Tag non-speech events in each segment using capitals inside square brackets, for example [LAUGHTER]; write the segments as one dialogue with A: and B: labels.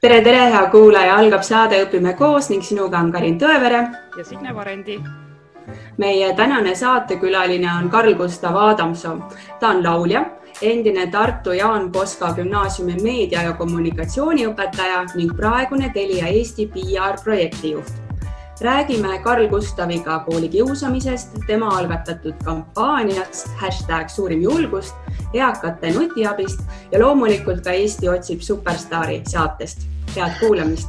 A: tere, tere, hea kuulaja, algab saade Õpime koos ning sinuga on Karin Tõevere
B: ja Signe Varendi.
A: meie tänane saatekülaline on Karl Gustav Adamsoo. ta on laulja, endine Tartu Jaan Poska gümnaasiumi meedia ja kommunikatsiooniõpetaja ning praegune Telia Eesti PR projektijuht räägime Karl Gustaviga koolikiusamisest, tema algatatud kampaaniast hashtag suurim julgust, eakate nutiabist ja loomulikult ka Eesti otsib superstaari saatest. head kuulamist.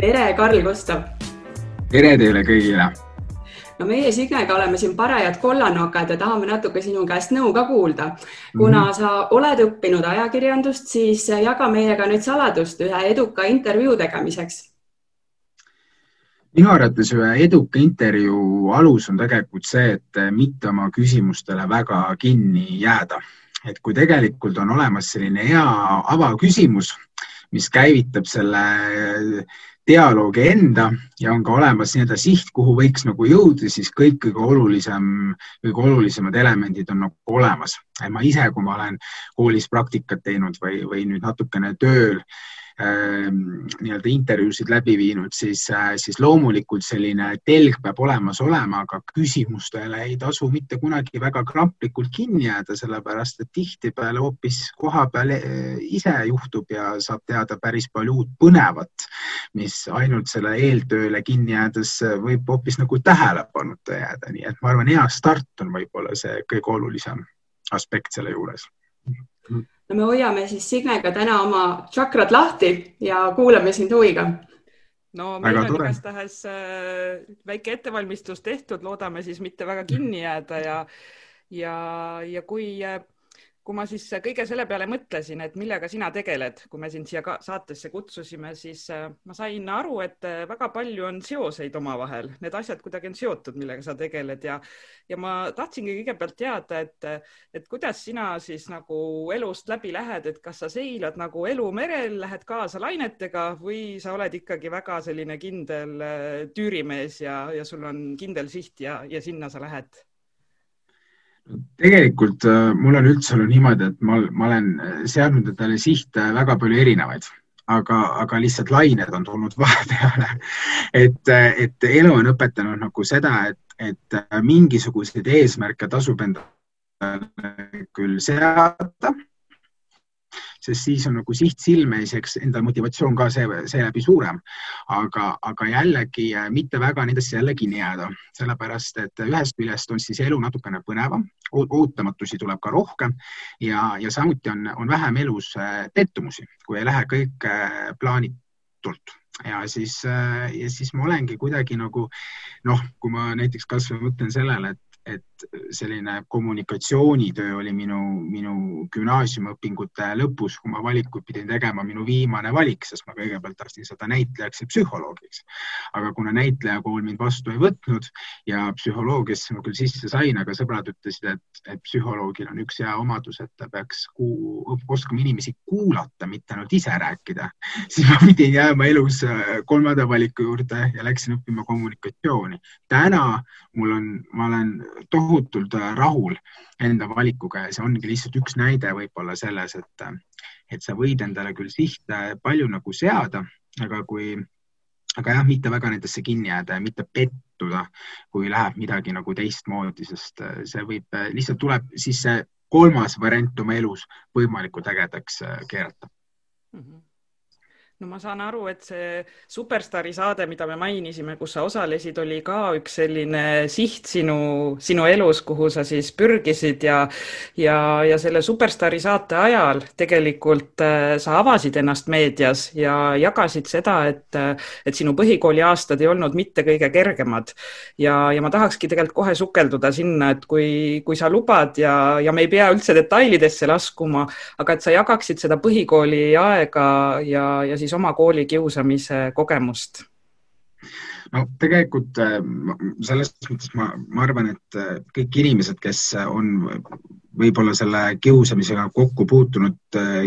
A: tere, Karl Gustav.
C: tere teile kõigile
A: no meie Signega oleme siin parajad kollanokad ja tahame natuke sinu käest nõu ka kuulda. kuna mm -hmm. sa oled õppinud ajakirjandust, siis jaga meiega nüüd saladust ühe eduka intervjuu tegemiseks.
C: minu arvates ühe eduka intervjuu alus on tegelikult see, et mitte oma küsimustele väga kinni jääda. et kui tegelikult on olemas selline hea avaküsimus, mis käivitab selle dialoogi enda ja on ka olemas nii-öelda siht, kuhu võiks nagu jõuda, siis kõik kõige olulisem, kõige olulisemad elemendid on nagu olemas. ma ise, kui ma olen koolis praktikat teinud või, või nüüd natukene tööl nii-öelda intervjuusid läbi viinud, siis, äh, siis loomulikult selline telg peab olemas olema, aga küsimustele ei tasu mitte kunagi väga kramplikult kinni jääda, sellepärast et tihtipeale hoopis koha peal äh, ise juhtub ja saab teada päris palju uut põnevat, mis ainult selle eeltööle kinni jäädes võib hoopis nagu tähelepanuta jääda, nii et ma arvan, hea start on võib-olla see kõige olulisem aspekt selle juures
A: no me hoiame siis Signega täna oma tšakrad lahti ja kuulame sind huviga.
B: no meil väga on igastahes äh, väike ettevalmistus tehtud, loodame siis mitte väga kinni jääda ja ja, ja kui äh, kui ma siis kõige selle peale mõtlesin, et millega sina tegeled, kui me sind siia saatesse kutsusime, siis äh, ma sain aru, et äh, väga palju on seoseid omavahel, need asjad kuidagi on seotud, millega sa tegeled ja, ja ma tahtsingi kõigepealt teada, et, et kuidas sina siis nagu elust läbi lähed, et kas sa seilad nagu elu merel, lähed kaasa lainetega või sa oled ikkagi väga selline kindel äh, tüürimees ja, ja sul on kindel siht ja, ja sinna sa lähed
C: tegelikult äh, mul on üldse olnud niimoodi, et ma, ma olen äh, seadnud endale sihte väga palju erinevaid, aga, aga lihtsalt lained on tulnud [LAUGHS] vahepeale. et, äh, et elu on õpetanud nagu seda, et, et mingisuguseid eesmärke tasub endale küll seada sest siis on nagu siht silme ees, eks endal motivatsioon ka see, seeläbi suurem. aga, aga jällegi äh, mitte väga nendesse jälle kinni jääda, sellepärast et ühest küljest on siis elu natukene põnevam, ootamatusi tuleb ka rohkem ja, ja samuti on, on vähem elus äh, pettumusi, kui ei lähe kõik äh, plaanitult ja siis, ja siis ma olengi kuidagi nagu noh, kui ma näiteks kasvõi mõtlen sellele, et et selline kommunikatsioonitöö oli minu, minu gümnaasiumiõpingute lõpus, kui ma valikuid pidin tegema, minu viimane valik, sest ma kõigepealt tahtsin saada näitlejaks ja psühholoogiks. aga kuna näitlejakool mind vastu ei võtnud ja psühholoogiasse ma küll sisse sain, aga sõbrad ütlesid, et, et psühholoogil on üks hea omadus, et ta peaks kuu, oskama inimesi kuulata, mitte ainult ise rääkida, [LAUGHS] siis ma pidin jääma elus äh, kolmanda valiku juurde ja läksin õppima kommunikatsiooni. täna mul on, ma olen tohutult äh, rahul enda valikuga ja see ongi lihtsalt üks näide võib-olla selles, et, et sa võid endale küll sihte palju nagu seada, aga kui, aga jah, mitte väga nendesse kinni jääda ja mitte pettuda, kui läheb midagi nagu teistmoodi, sest äh, see võib, äh, lihtsalt tuleb siis see kolmas variant oma elus võimalikult ägedaks keerata mm.
B: -hmm no ma saan aru, et see Superstaari saade, mida me mainisime, kus sa osalesid, oli ka üks selline siht sinu, sinu elus, kuhu sa siis pürgisid ja ja, ja selle Superstaari saate ajal tegelikult äh, sa avasid ennast meedias ja jagasid seda, et, et sinu põhikooli aastad ei olnud mitte kõige kergemad. ja, ja ma tahakski tegelikult kohe sukelduda sinna, et kui, kui sa lubad ja, ja me ei pea üldse detailidesse laskuma, aga et sa jagaksid seda põhikooli aega ja, ja siis oma kooli kiusamise kogemust?
C: No tegelikult äh, selles mõttes ma, ma arvan, et äh, kõik inimesed, kes on võib-olla selle kiusamisega kokku puutunud, äh,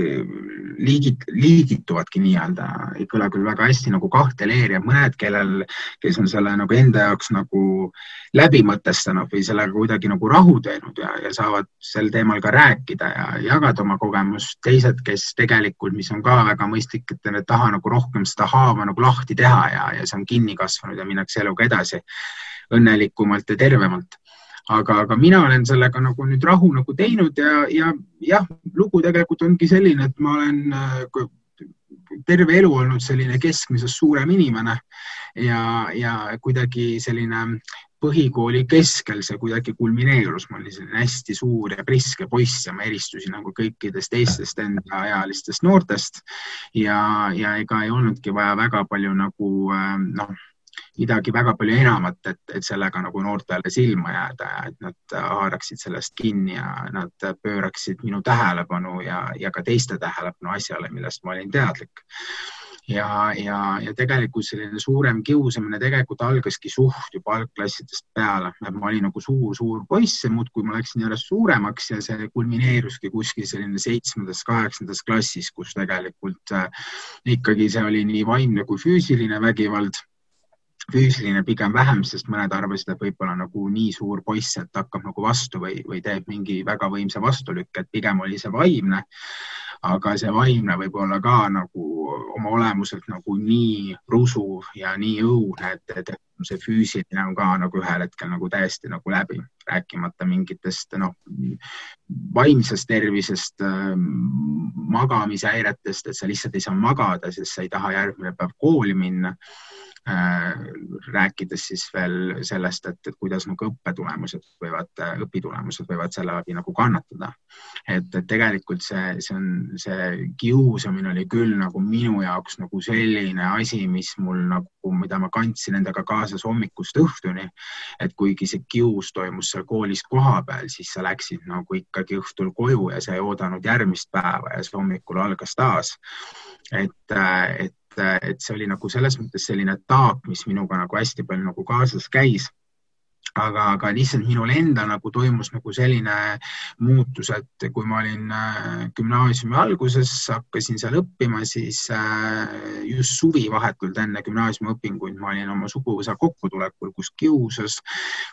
C: liigid, liigituvadki nii-öelda, ei kõla küll väga hästi nagu kahte leeri ja mõned, kellel, kes on selle nagu enda jaoks nagu läbi mõtestanud või sellega kuidagi nagu rahu teinud ja, ja saavad sel teemal ka rääkida ja jagada oma kogemust. teised, kes tegelikult, mis on ka väga mõistlik, et taha nagu rohkem seda haava nagu lahti teha ja, ja see on kinni kasvanud ja minnakse eluga edasi õnnelikumalt ja tervemalt. Aga, aga mina olen sellega nagu nüüd rahu nagu teinud ja, ja jah, lugu tegelikult ongi selline, et ma olen äh, terve elu olnud selline keskmisest suurem inimene ja, ja kuidagi selline põhikooli keskel see kuidagi kulmineerus, ma olin selline hästi suur ja priske poiss ja ma eristusin nagu kõikidest teistest endaealistest noortest. Ja, ja ega ei olnudki vaja väga palju nagu äh, noh midagi väga palju enamat, et, et sellega nagu noortele silma jääda ja et nad haaraksid sellest kinni ja nad pööraksid minu tähelepanu ja, ja ka teiste tähelepanu asjale, millest ma olin teadlik. ja, ja, ja tegelikult selline suurem kiusamine tegelikult algaski suht juba algklassidest peale, et ma olin nagu suur-suur poiss ja muudkui ma läksin järjest suuremaks ja see kulmineeruski kuskil selline seitsmendas, kaheksandas klassis, kus tegelikult äh, ikkagi see oli nii vaimne kui füüsiline vägivald füüsiline pigem vähem, sest mõned arvasid, et võib-olla nagu nii suur poiss, et hakkab nagu vastu või, või teeb mingi väga võimsa vastulükke, et pigem oli see vaimne. aga see vaimne võib olla ka nagu oma olemuselt nagu nii rusuv ja nii õudne, et, et see füüsiline on ka nagu ühel hetkel nagu täiesti nagu läbi, rääkimata mingitest noh, vaimsest tervisest, magamishäiretest, et sa lihtsalt ei saa magada, sest sa ei taha järgmine päev kooli minna Äh, rääkides siis veel sellest, et, et kuidas nagu õppetulemused võivad, õpitulemused võivad selle läbi nagu kannatada. et, et tegelikult see, see on, see kiusamine oli küll nagu minu jaoks nagu selline asi, mis mul nagu, mida ma kandsin endaga kaasas hommikust õhtuni. et kuigi see kius toimus seal koolis kohapeal, siis sa läksid nagu ikkagi õhtul koju ja sa ei oodanud järgmist päeva ja see hommikul algas taas. et, et et see oli nagu selles mõttes selline taak, mis minuga nagu hästi palju nagu kaasas käis aga, aga lihtsalt minul endal nagu toimus nagu selline muutus, et kui ma olin äh, gümnaasiumi alguses, hakkasin seal õppima, siis äh, just suvi vahetult enne gümnaasiumiõpinguid ma olin oma suguvõsa kokkutulekul, kus kiusas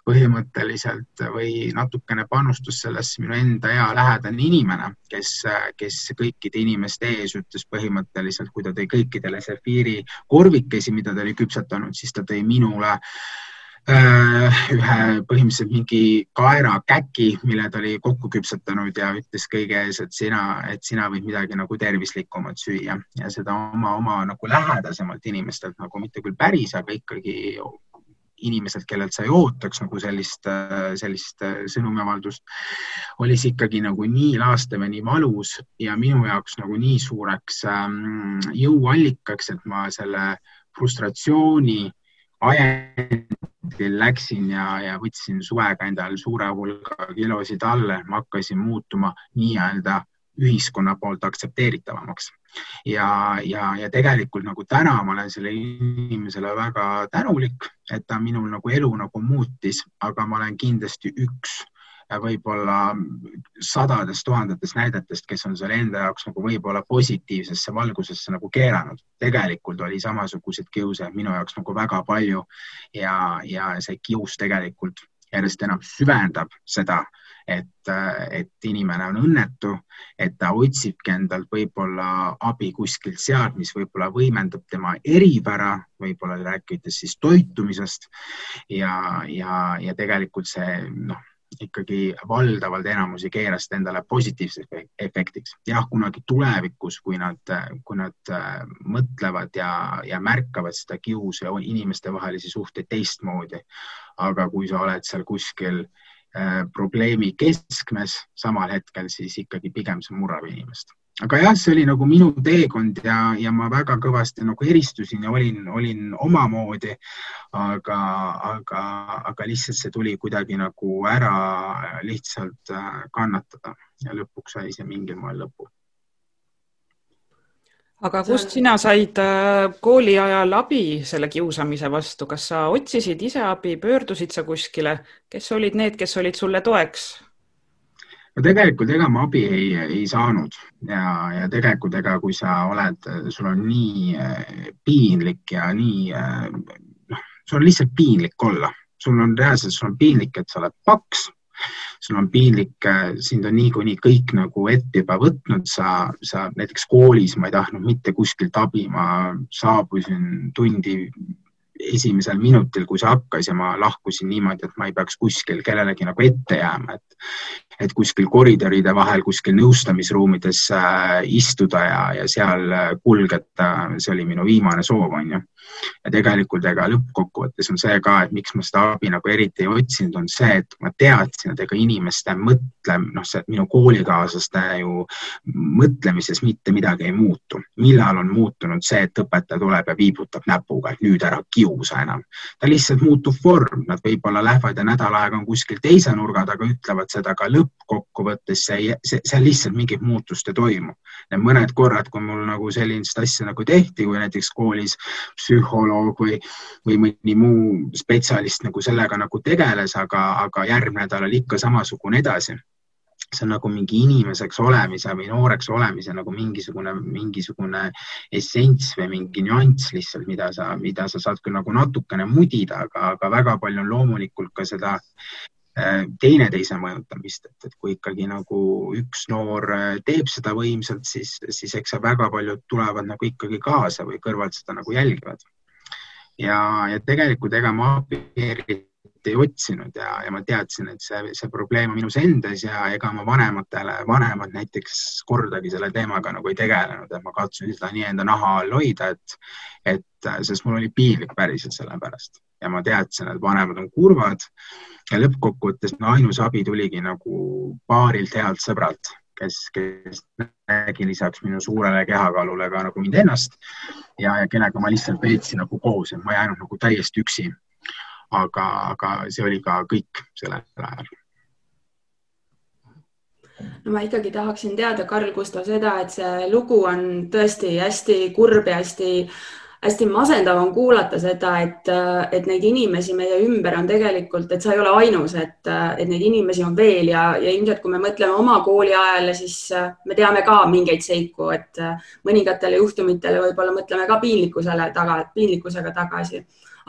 C: põhimõtteliselt või natukene panustas sellesse minu enda hea lähedane inimene, kes, kes kõikide inimeste ees ütles põhimõtteliselt, kui ta tõi kõikidele sefiiri korvikesi, mida ta oli küpsetanud, siis ta tõi minule äh, ühe põhimõtteliselt mingi kaerakäki, mille ta oli kokku küpsetanud ja ütles kõige ees, et sina, et sina võid midagi nagu tervislikumat süüa. Ja seda oma, oma nagu lähedasemalt inimestelt nagu mitte küll päris, aga ikkagi inimeselt, kellelt sa ei ootaks nagu sellist, sellist sõnumiavaldust, oli see ikkagi nagu nii laastav ja nii valus ja minu jaoks nagu nii suureks ähm, jõuallikaks, et ma selle frustratsiooni ajendil läksin ja, ja võtsin suvega endal suure hulga kilosid alla, ma hakkasin muutuma nii-öelda ühiskonna poolt aktsepteeritavamaks. ja, ja, ja tegelikult nagu täna ma olen sellele inimesele väga tänulik, et ta minul nagu elu nagu muutis, aga ma olen kindlasti üks võib-olla sadadest tuhandetest näidetest, kes on selle enda jaoks nagu võib-olla positiivsesse valgusesse nagu keeranud. tegelikult oli samasuguseid kiuse minu jaoks nagu väga palju ja, ja see kius tegelikult järjest enam süvendab seda, et, et inimene on õnnetu, et ta otsibki endalt võib-olla abi kuskilt sealt, mis võib-olla võimendab tema eripära, võib-olla rääkides siis toitumisest ja, ja, ja tegelikult see noh ikkagi valdavalt enamusi keeras endale positiivseks efektiks. jah, kunagi tulevikus, kui nad, kui nad äh, mõtlevad ja, ja märkavad seda kiusu ja inimestevahelisi suhteid teistmoodi. aga kui sa oled seal kuskil äh, probleemi keskmes samal hetkel, siis ikkagi pigem see murrab inimest aga jah, see oli nagu minu teekond ja, ja ma väga kõvasti nagu eristusin ja olin, olin omamoodi. aga, aga, aga lihtsalt see tuli kuidagi nagu ära lihtsalt äh, kannatada ja lõpuks sai see mingil moel lõpu.
B: aga kust sina said äh, kooli ajal abi selle kiusamise vastu, kas sa otsisid ise abi, pöördusid sa kuskile, kes olid need, kes olid sulle toeks?
C: No tegelikult ega ma abi ei, ei saanud. Ja, ja tegelikult ega kui sa oled, sul on nii äh, piinlik ja nii äh, noh, sul on lihtsalt piinlik olla, sul on reaalselt, sul on piinlik, et sa oled paks, sul on piinlik, äh, sind on niikuinii kõik nagu ette juba võtnud, sa, sa näiteks koolis, ma ei tahtnud mitte kuskilt abi, ma saabusin tundi esimesel minutil, kui see hakkas ja ma lahkusin niimoodi, et ma ei peaks kuskil kellelegi nagu ette jääma, et et kuskil koridoride vahel, kuskil nõustamisruumides äh, istuda ja, ja seal äh, kulgeda, see oli minu viimane soov, onju ja tegelikult ega lõppkokkuvõttes on see ka, et miks ma seda abi nagu eriti ei otsinud, on see, et ma teadsin, et ega inimeste mõtle, noh, see minu koolikaaslaste ju mõtlemises mitte midagi ei muutu. millal on muutunud see, et õpetaja tuleb ja viibutab näpuga, et nüüd ära kiusa enam. ta lihtsalt muutub vorm, nad võib-olla lähevad ja nädal aega on kuskil teise nurga taga, ütlevad seda, aga lõppkokkuvõttes see, see, seal lihtsalt mingit muutust ei toimu. mõned korrad, kui mul nagu sellist asja nagu tehti, kui näiteks koolis psühholoog või, või mõni muu spetsialist nagu sellega nagu tegeles, aga, aga järgmine nädal oli ikka samasugune edasi. See on nagu mingi inimeseks olemise või nooreks olemise nagu mingisugune, mingisugune essents või mingi nüanss lihtsalt, mida sa, mida sa saad küll nagu natukene mudida, aga, aga väga palju on loomulikult ka seda teineteise mõjutamist, et, et kui ikkagi nagu üks noor äh, teeb seda võimsalt, siis, siis eks väga paljud tulevad nagu ikkagi kaasa või kõrvalt seda nagu jälgivad. Ja, ja tegelikult ega ma abi eriti ei otsinud ja, ja ma teadsin, et see, see probleem on minus endas ja ega ma vanematele, vanemad näiteks kordagi selle teemaga nagu ei tegelenud, et ma katsusin seda nii enda naha all hoida, et, et sest mul oli piinlik päriselt selle pärast ja ma teadsin, et vanemad on kurvad ja lõppkokkuvõttes no, ainus abi tuligi nagu paarilt healt sõbralt kes, kes nägi lisaks minu suurele kehakaalule ka nagu mind ennast ja, ja kellega ma lihtsalt veetsin nagu koos, et ma ei jäänud nagu täiesti üksi. Aga, aga see oli ka kõik sellel ajal.
A: No ma ikkagi tahaksin teada, Karl Gustav, seda, et see lugu on tõesti hästi kurb ja hästi hästi masendav on kuulata seda, et, et neid inimesi meie ümber on tegelikult, et sa ei ole ainus, et, et neid inimesi on veel ja, ja ilmselt kui me mõtleme oma kooliajale, siis me teame ka mingeid seiku, et mõningatele juhtumitele võib-olla mõtleme ka piinlikkusele taga, piinlikkusega tagasi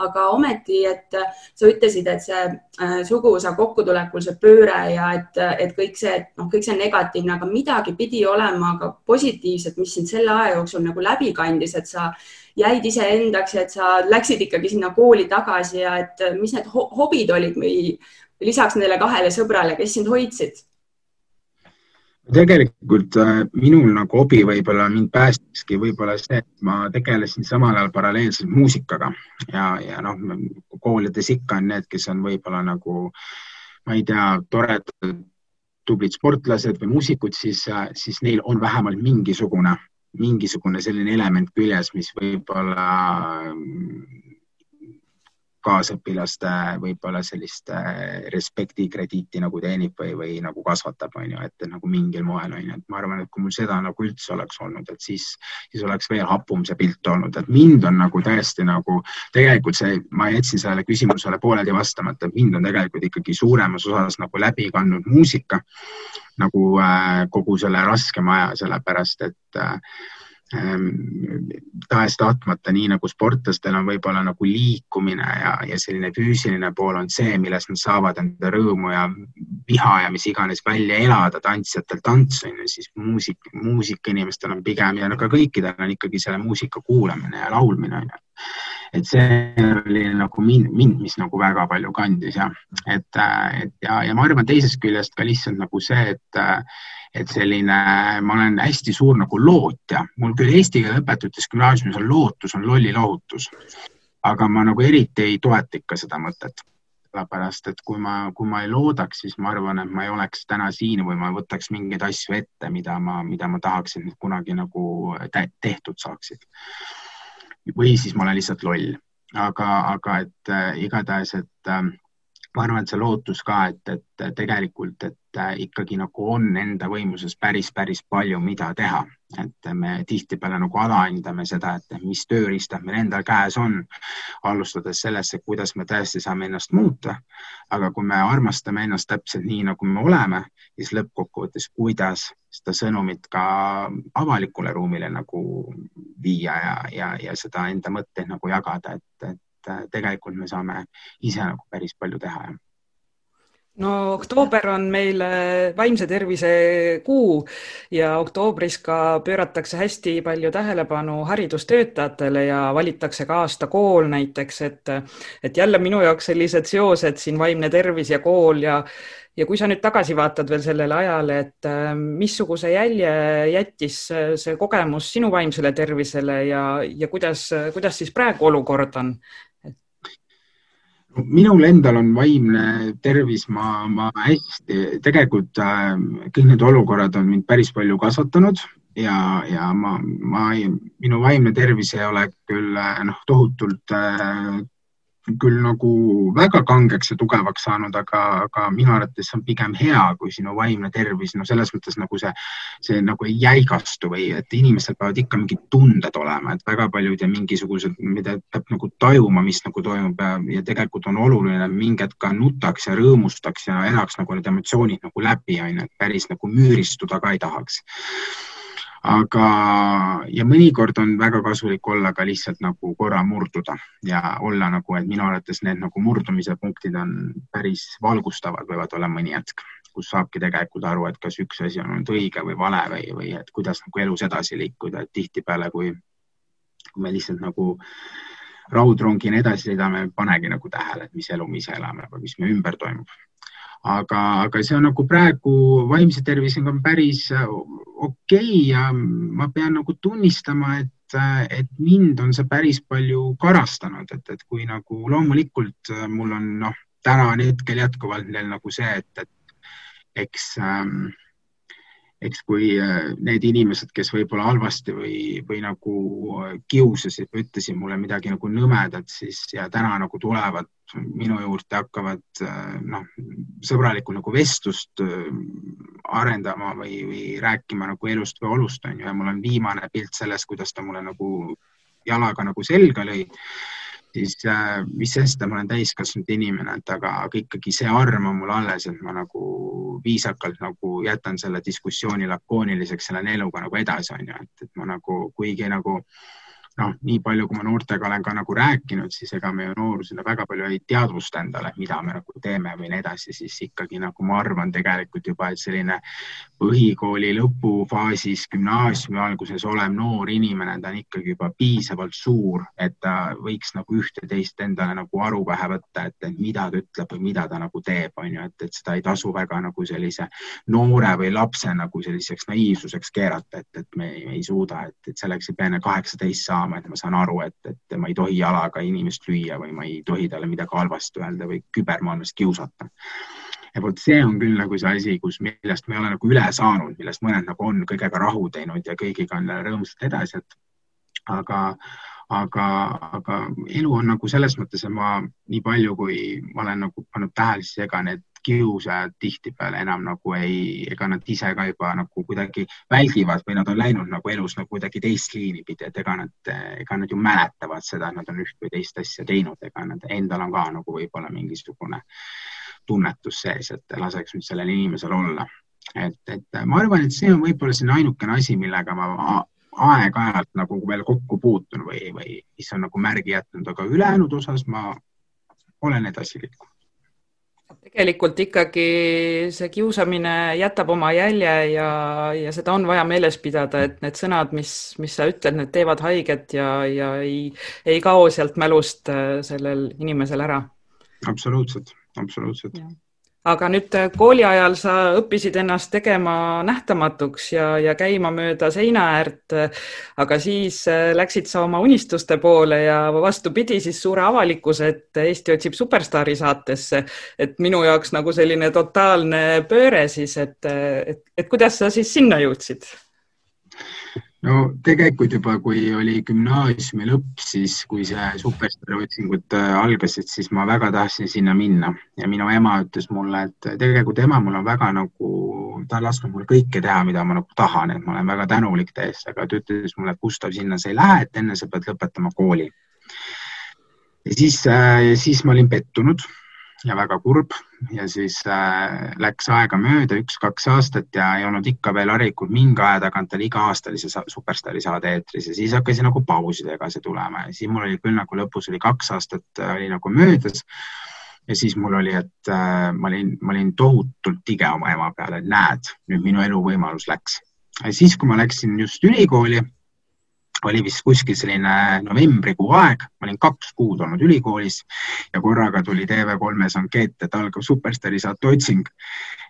A: aga ometi, et sa ütlesid, et see äh, suguvõsa kokkutulekul see pööre ja et, et kõik see, noh, kõik see negatiivne, aga midagi pidi olema ka positiivset, mis sind selle aja jooksul nagu läbi kandis, et sa jäid iseendaks et sa läksid ikkagi sinna kooli tagasi ja et mis need hobid olid või lisaks nendele kahele sõbrale, kes sind hoidsid?
C: Tegelikult äh, minul nagu hobi võib-olla mind päästiski võib-olla see, et ma tegelesin samal ajal paralleelselt muusikaga. Ja, ja noh, koolides ikka on need, kes on võib-olla nagu ma ei tea, toredad tublid sportlased või muusikud, siis, äh, siis neil on vähemalt mingisugune mingisugune selline element küljes, mis võib-olla kaasõpilaste võib-olla sellist äh, respekti krediiti nagu teenib või, või nagu kasvatab, on ju, et nagu mingil moel on ju, et ma arvan, et kui mul seda nagu üldse oleks olnud, et siis, siis oleks veel hapum see pilt olnud, et mind on nagu tõesti nagu tegelikult see, ma jätsin sellele küsimusele pooleldi vastamata, et mind on tegelikult ikkagi suuremas osas nagu läbi kandnud muusika nagu äh, kogu selle raskema aja, sellepärast et äh, tahes-tahtmata, nii nagu sportlastel on võib-olla nagu liikumine ja, ja selline füüsiline pool on see, millest nad saavad enda rõõmu ja viha ja mis iganes välja elada, tantsijatel tants on ju, siis muusik, muusikainimestel on pigem ja no ka kõikidel on ikkagi selle muusika kuulamine ja laulmine on ju. et see oli nagu mind, mind, mis nagu väga palju kandis ja et, et ja, ja ma arvan teisest küljest ka lihtsalt nagu see, et et selline, ma olen hästi suur nagu lootja, mul küll eesti keele õpetutes gümnaasiumis on lootus, on lollilohutus, aga ma nagu eriti ei toeta ikka seda mõtet. Sellepärast et kui ma, kui ma ei loodaks, siis ma arvan, et ma ei oleks täna siin või ma võtaks mingeid asju ette, mida ma, mida ma tahaksin, et kunagi nagu tehtud saaksid. või siis ma olen lihtsalt loll, aga, aga et äh, igatahes, et äh, ma arvan, et see lootus ka, et, et tegelikult, et ikkagi nagu on enda võimuses päris, päris palju, mida teha, et me tihtipeale nagu alahindame seda, et mis tööriistad meil endal käes on, alustades sellest, et kuidas me tõesti saame ennast muuta. aga kui me armastame ennast täpselt nii, nagu me oleme, siis lõppkokkuvõttes, kuidas seda sõnumit ka avalikule ruumile nagu viia ja, ja, ja seda enda mõtteid nagu jagada, et, et et äh, tegelikult me saame ise nagu päris palju teha
B: no oktoober on meil vaimse tervise kuu ja oktoobris ka pööratakse hästi palju tähelepanu haridustöötajatele ja valitakse ka aastakool näiteks, et, et jälle minu jaoks sellised seosed siin vaimne tervis ja kool ja ja kui sa nüüd tagasi vaatad veel sellele ajale, et äh, missuguse jälje jättis see kogemus sinu vaimsele tervisele ja, ja kuidas, kuidas siis praegu olukord on?
C: Minul endal on vaimne tervis, ma, ma hästi, tegelikult äh, kõik need olukorrad on mind päris palju kasvatanud ja, ja ma, ma, minu vaimne tervis ei ole küll äh, noh, tohutult äh, küll nagu väga kangeks ja tugevaks saanud, aga, aga minu arvates on pigem hea, kui sinu vaimne tervis, no selles mõttes nagu see, see nagu ei jäigastu või et inimestel peavad ikka mingid tunded olema, et väga paljud ja mingisugused, mida peab nagu tajuma, mis nagu toimub ja, ja tegelikult on oluline mingi hetk ka nutaks ja rõõmustaks ja elaks nagu need emotsioonid nagu läbi, on ju, et päris nagu müüristuda ka ei tahaks aga, ja mõnikord on väga kasulik olla ka lihtsalt nagu korra murduda ja olla nagu, et minu arvates need nagu murdumise punktid on päris valgustavad, võivad olla mõni hetk, kus saabki tegelikult aru, et kas üks asi on olnud õige või vale või, või et kuidas nagu elus edasi liikuda, et tihtipeale, kui, kui me lihtsalt nagu raudrongina edasi sõidame, panegi nagu tähele, et mis elu me ise elame või mis meie ümber toimub aga, aga see on nagu praegu vaimse tervisega on päris äh, okei okay ja ma pean nagu tunnistama, et, äh, et mind on see päris palju karastanud, et, et kui nagu loomulikult äh, mul on noh, täna on hetkel jätkuvalt veel nagu see, et, et eks ähm, eks kui äh, need inimesed, kes võib-olla halvasti või, või nagu äh, kiusasid või ütlesid mulle midagi nagu nõmedat, siis ja täna nagu tulevad minu juurde, hakkavad äh, noh, sõbralikku nagu vestlust arendama või, või rääkima nagu elust või olust on ju ja mul on viimane pilt sellest, kuidas ta mulle nagu jalaga nagu selga lõi siis äh, mis sest, et ma olen täiskasvanud inimene, et aga, aga ikkagi see arm on mul alles, et ma nagu viisakalt nagu jätan selle diskussiooni lakooniliseks, lähen eluga nagu edasi, on ju, et, et ma nagu kuigi nagu äh, noh, nii palju, kui ma noortega olen ka nagu rääkinud, siis ega me ju noorusele väga palju ei teadvusta endale, mida me nagu teeme või nii edasi, siis ikkagi nagu ma arvan tegelikult juba, et selline põhikooli lõpufaasis, gümnaasiumi alguses olev noor inimene, ta on ikkagi juba piisavalt suur, et ta võiks nagu ühte-teist endale nagu aru pähe võtta, et mida ta ütleb või mida ta nagu teeb, on ju, et, et seda ei tasu väga nagu sellise noore või lapse nagu selliseks naiivsuseks keerata, et, et me, me ei suuda, et, et selleks ei pea enne kaheksateist saama saama, et ma saan aru, et, et ma ei tohi jalaga inimest lüüa või ma ei tohi talle midagi halvasti öelda või kübermaailmas kiusata. ja vot see on küll nagu see asi, kus, millest me ei ole nagu üle saanud, millest mõned nagu on kõigega rahu teinud ja kõigiga on rõõmsalt edasi, et aga, aga, aga elu on nagu selles mõttes, et ma nii palju, kui ma olen nagu pannud tähele, siis ega need kiusajad tihtipeale enam nagu ei, ega nad ise ka juba nagu kuidagi väldivad või nad on läinud nagu elus nagu kuidagi teist liini pidi, et ega nad, ega nad ju mäletavad seda, et nad on üht või teist asja teinud, ega nad endal on ka nagu võib-olla mingisugune tunnetus sees, et laseks nüüd sellel inimesel olla. et, et ma arvan, et see on võib-olla selline ainukene asi, millega ma aeg-ajalt nagu veel kokku puutun või, või mis on nagu märgi jätnud, aga ülejäänud osas ma olen edasi liikunud
B: tegelikult ikkagi see kiusamine jätab oma jälje ja, ja seda on vaja meeles pidada, et need sõnad, mis, mis sa ütled, need teevad haiget ja, ja ei, ei kao sealt mälust äh, sellel inimesel ära.
C: absoluutselt, absoluutselt
B: aga nüüd äh, kooli ajal sa õppisid ennast tegema nähtamatuks ja, ja käima mööda seina äärt. aga siis äh, läksid sa oma unistuste poole ja vastupidi siis suure avalikkuse ette Eesti otsib superstaari saatesse. et minu jaoks nagu selline totaalne pööre siis, et, et, et kuidas sa siis sinna jõudsid?
C: No tegelikult juba, kui oli gümnaasiumi lõpp, siis kui see superstaari otsingud äh, algasid, siis ma väga tahtsin sinna minna ja minu ema ütles mulle, et tegelikult ema mul on väga nagu, ta on lasknud mul kõike teha, mida ma nagu tahan, et ma olen väga tänulik täiesti, aga ta ütles mulle, et Gustav, sinna sa ei lähe, et enne sa pead lõpetama kooli. ja siis, äh, siis ma olin pettunud ja väga kurb ja siis äh, läks aega mööda, üks-kaks aastat ja ei olnud ikka veel harilikult mingi aja tagant oli iga aasta oli see Superstaari saade eetris ja siis hakkas nagu pausidega see tulema ja siis mul oli küll nagu lõpus oli kaks aastat äh, oli nagu möödas. ja siis mul oli, et äh, ma olin, ma olin tohutult tige oma ema peale, et näed, nüüd minu eluvõimalus läks. siis, kui ma läksin just ülikooli oli vist kuskil selline novembrikuu aeg, ma olin kaks kuud olnud ülikoolis ja korraga tuli TV3-s ankeet, et algab Superstaari saate otsing.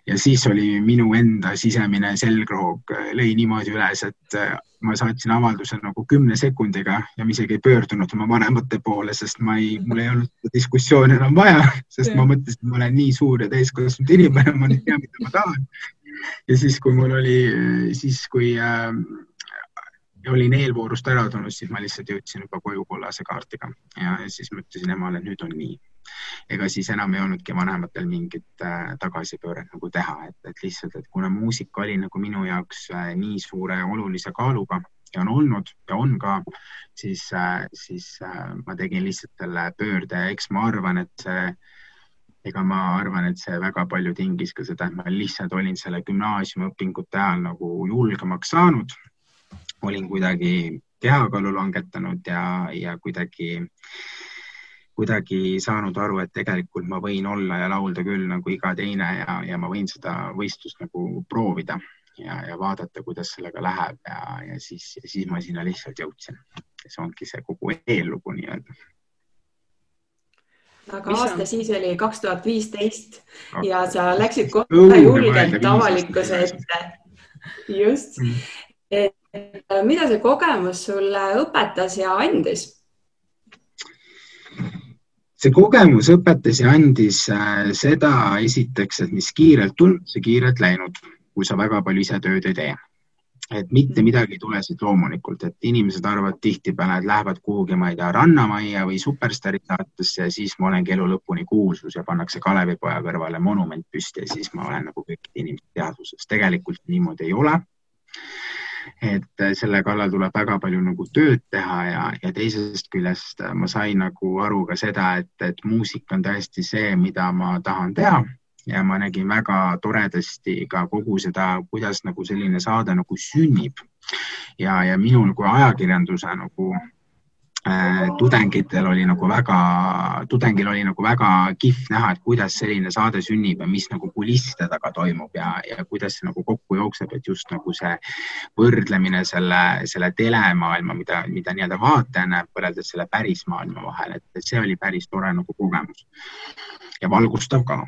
C: ja siis oli minu enda sisemine selgroog lõi niimoodi üles, et ma saatsin avalduse nagu kümne sekundiga ja ma isegi ei pöördunud oma vanemate poole, sest ma ei, mul ei olnud diskussiooni enam vaja, sest ma mõtlesin, et ma olen nii suur ja täiskasvanud inimene, ma ei tea, mida ma tahan. ja siis, kui mul oli, siis kui äh, olin eelvoorust ära tulnud, siis ma lihtsalt jõudsin juba koju kollase kaardiga ja siis ma ütlesin emale, nüüd on nii. ega siis enam ei olnudki vanematel mingit äh, tagasipööret nagu teha, et, et lihtsalt, et kuna muusika oli nagu minu jaoks äh, nii suure olulise kaaluga ja on olnud ja on ka, siis äh,, siis äh, ma tegin lihtsalt selle pöörde ja eks ma arvan, et see ega ma arvan, et see väga palju tingis ka seda, et ma lihtsalt olin selle gümnaasiumiõpingute ajal nagu julgemaks saanud olin kuidagi kehakaalu langetanud ja, ja kuidagi, kuidagi saanud aru, et tegelikult ma võin olla ja laulda küll nagu iga teine ja, ja ma võin seda võistlust nagu proovida ja, ja vaadata, kuidas sellega läheb ja, ja siis, siis ma sinna lihtsalt jõudsin. see ongi see kogu eellugu nii-öelda
A: aga Mis aasta on? siis oli kaks tuhat viisteist ja sa läksid kohe julgelt avalikkuse ette. just mm., et Äh, mida see kogemus sulle õpetas ja andis?
C: see kogemus õpetas ja andis äh, seda esiteks, et mis kiirelt tulnud, see kiirelt läinud, kui sa väga palju ise tööd ei tee. et mitte midagi ei tule siit loomulikult, et inimesed arvavad tihtipeale, et lähevad kuhugi, ma ei tea, Rannamajja või Superstaari saatesse ja siis ma olengi elu lõpuni kuulsus ja pannakse Kalevipoja kõrvale monument püsti ja siis ma olen nagu kõikide inimeste teadvuses. tegelikult niimoodi ei ole et äh, selle kallal tuleb väga palju nagu tööd teha ja, ja teisest küljest äh, ma sain nagu aru ka seda, et, et muusika on tõesti see, mida ma tahan teha. Ja ma nägin väga toredasti ka kogu seda, kuidas nagu selline saade nagu sünnib. Ja, ja minul kui ajakirjanduse nagu tudengitel oli nagu väga, tudengil oli nagu väga kihvt näha, et kuidas selline saade sünnib ja mis nagu kulisside taga toimub ja, ja kuidas see nagu kokku jookseb, et just nagu see võrdlemine selle, selle telemaailma, mida, mida nii-öelda vaataja näeb, võrreldes selle päris maailma vahel, et see oli päris tore nagu kogemus. Ja valgustav ka.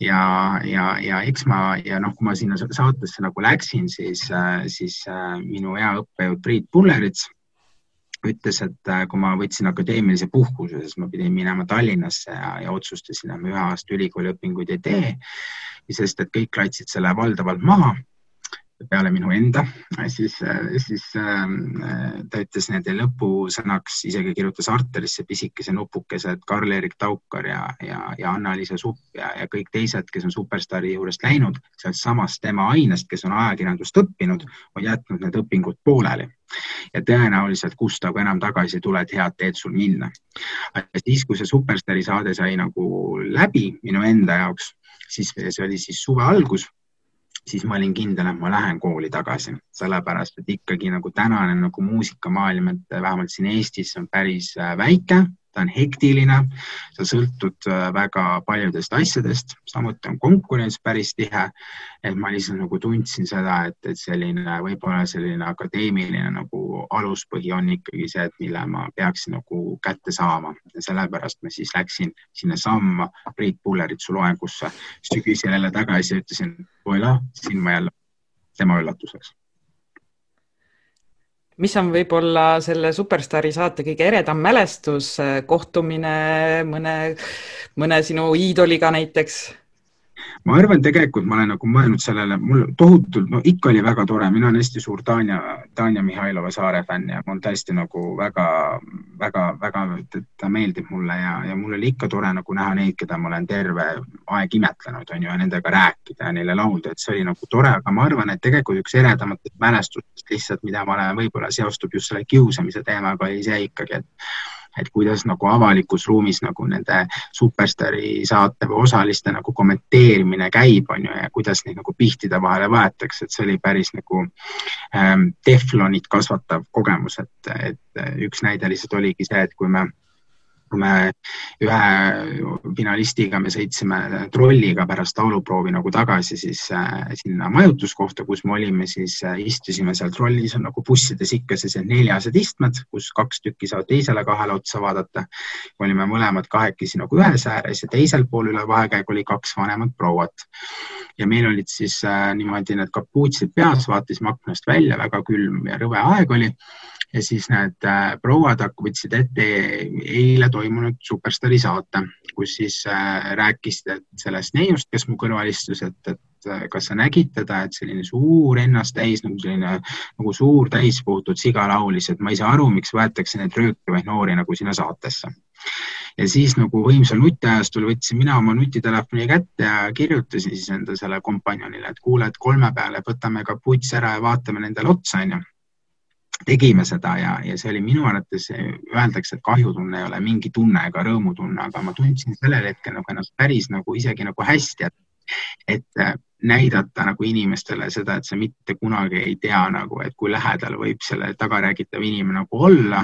C: Ja, ja, ja eks ma ja noh, kui ma sinna saatesse nagu läksin, siis, siis äh, minu hea õppejõud Priit Pullerits ütles, et äh, kui ma võtsin akadeemilise puhkuse, siis ma pidin minema Tallinnasse ja, ja otsustasin, et ma ühe aasta ülikooliõpinguid ei tee, sest et kõik laitsid selle valdavalt maha peale minu enda, siis, siis äh, ta ütles nende lõpusõnaks, isegi kirjutas arterisse pisikese nupukese, et Karl-Erik Taukar ja, ja, ja Anna-Liisa Supp ja, ja kõik teised, kes on superstaari juurest läinud, sealt samast tema ainest, kes on ajakirjandust õppinud, on jätnud need õpingud pooleli ja tõenäoliselt, Gustav, kui enam tagasi tuled, head teed sul minna. siis, kui see superstaari saade sai nagu läbi minu enda jaoks, siis see oli siis suve algus siis ma olin kindel, et ma lähen kooli tagasi, sellepärast et ikkagi nagu tänane nagu muusikamaailm, et vähemalt siin Eestis on päris äh, väike ta on hektiline, sa sõltud äh, väga paljudest asjadest, samuti on konkurents päris tihe. et ma lihtsalt nagu tundsin seda, et, et selline võib-olla selline akadeemiline nagu aluspõhi on ikkagi see, et mille ma peaksin nagu kätte saama. Ja sellepärast ma siis läksin sinnasamma Priit Pulleritsu loengusse. Sügisel jälle tagasi ja ütlesin, voilà, siin ma jälle tema üllatuseks
B: mis on võib-olla selle Superstaari saate kõige eredam mälestus, kohtumine mõne, mõne sinu iidoliga näiteks?
C: Ma arvan, tegelikult ma olen nagu mõelnud sellele, mul tohutult, no ikka oli väga tore, mina olen hästi suur Tanja, Tanja Mihhailova saare fänn ja mul tõesti nagu väga, väga, väga, ta meeldib mulle ja, ja mul oli ikka tore nagu näha neid, keda ma olen terve aeg imetlenud, on ju, ja nendega rääkida ja neile laulda, et see oli nagu tore, aga ma arvan, et tegelikult üks eredamatest mälestustest lihtsalt, mida ma olen, võib-olla seostub just selle kiusamise teemaga, oli see ikkagi, et et kuidas nagu avalikus ruumis nagu nende superstaari saate või osaliste nagu kommenteerimine käib, on ju, ja kuidas neid nagu pihtide vahele võetakse, et see oli päris nagu ähm, teflonit kasvatav kogemus, et, et üks näide lihtsalt oligi see, et kui me kui me ühe finalistiga, me sõitsime trolliga pärast lauluproovi nagu tagasi siis äh, sinna majutuskohta, kus me olime, siis äh, istusime seal trollis on nagu bussides ikka sellised neljased istmed, kus kaks tükki saavad teisele kahele otsa vaadata. olime mõlemad kahekesi nagu ühes ääres ja teisel pool üle vahekäigu oli kaks vanemat prouat. ja meil olid siis äh, niimoodi need kapuutsid peas, vaatasime aknast välja, väga külm ja rõve aeg oli ja siis need äh, prouad võtsid ette eile toimunud Superstaari saate, kus siis äh, rääkisid sellest neiust, kes mu kõrval istus, et, et äh, kas sa nägid teda, et selline suur ennast täis nagu selline nagu suur täispuhutud siga laulis, et ma ei saa aru, miks võetakse neid röökivaid noori nagu sinna saatesse. Ja siis nagu võimsal nutiajastul võtsin mina oma nutitelefoni kätte ja kirjutasin siis enda selle kompanjonile, et kuule, et kolme peale võtame kapuuts ära ja vaatame nendele otsa, onju tegime seda ja, ja see oli minu arvates, öeldakse, et kahjutunne ei ole mingi tunne ega rõõmutunne, aga ma tundsin sellel hetkel nagu ennast päris nagu isegi nagu hästi, et, et näidata nagu inimestele seda, et sa mitte kunagi ei tea nagu, et kui lähedal võib selle tagaräägitav inimene nagu olla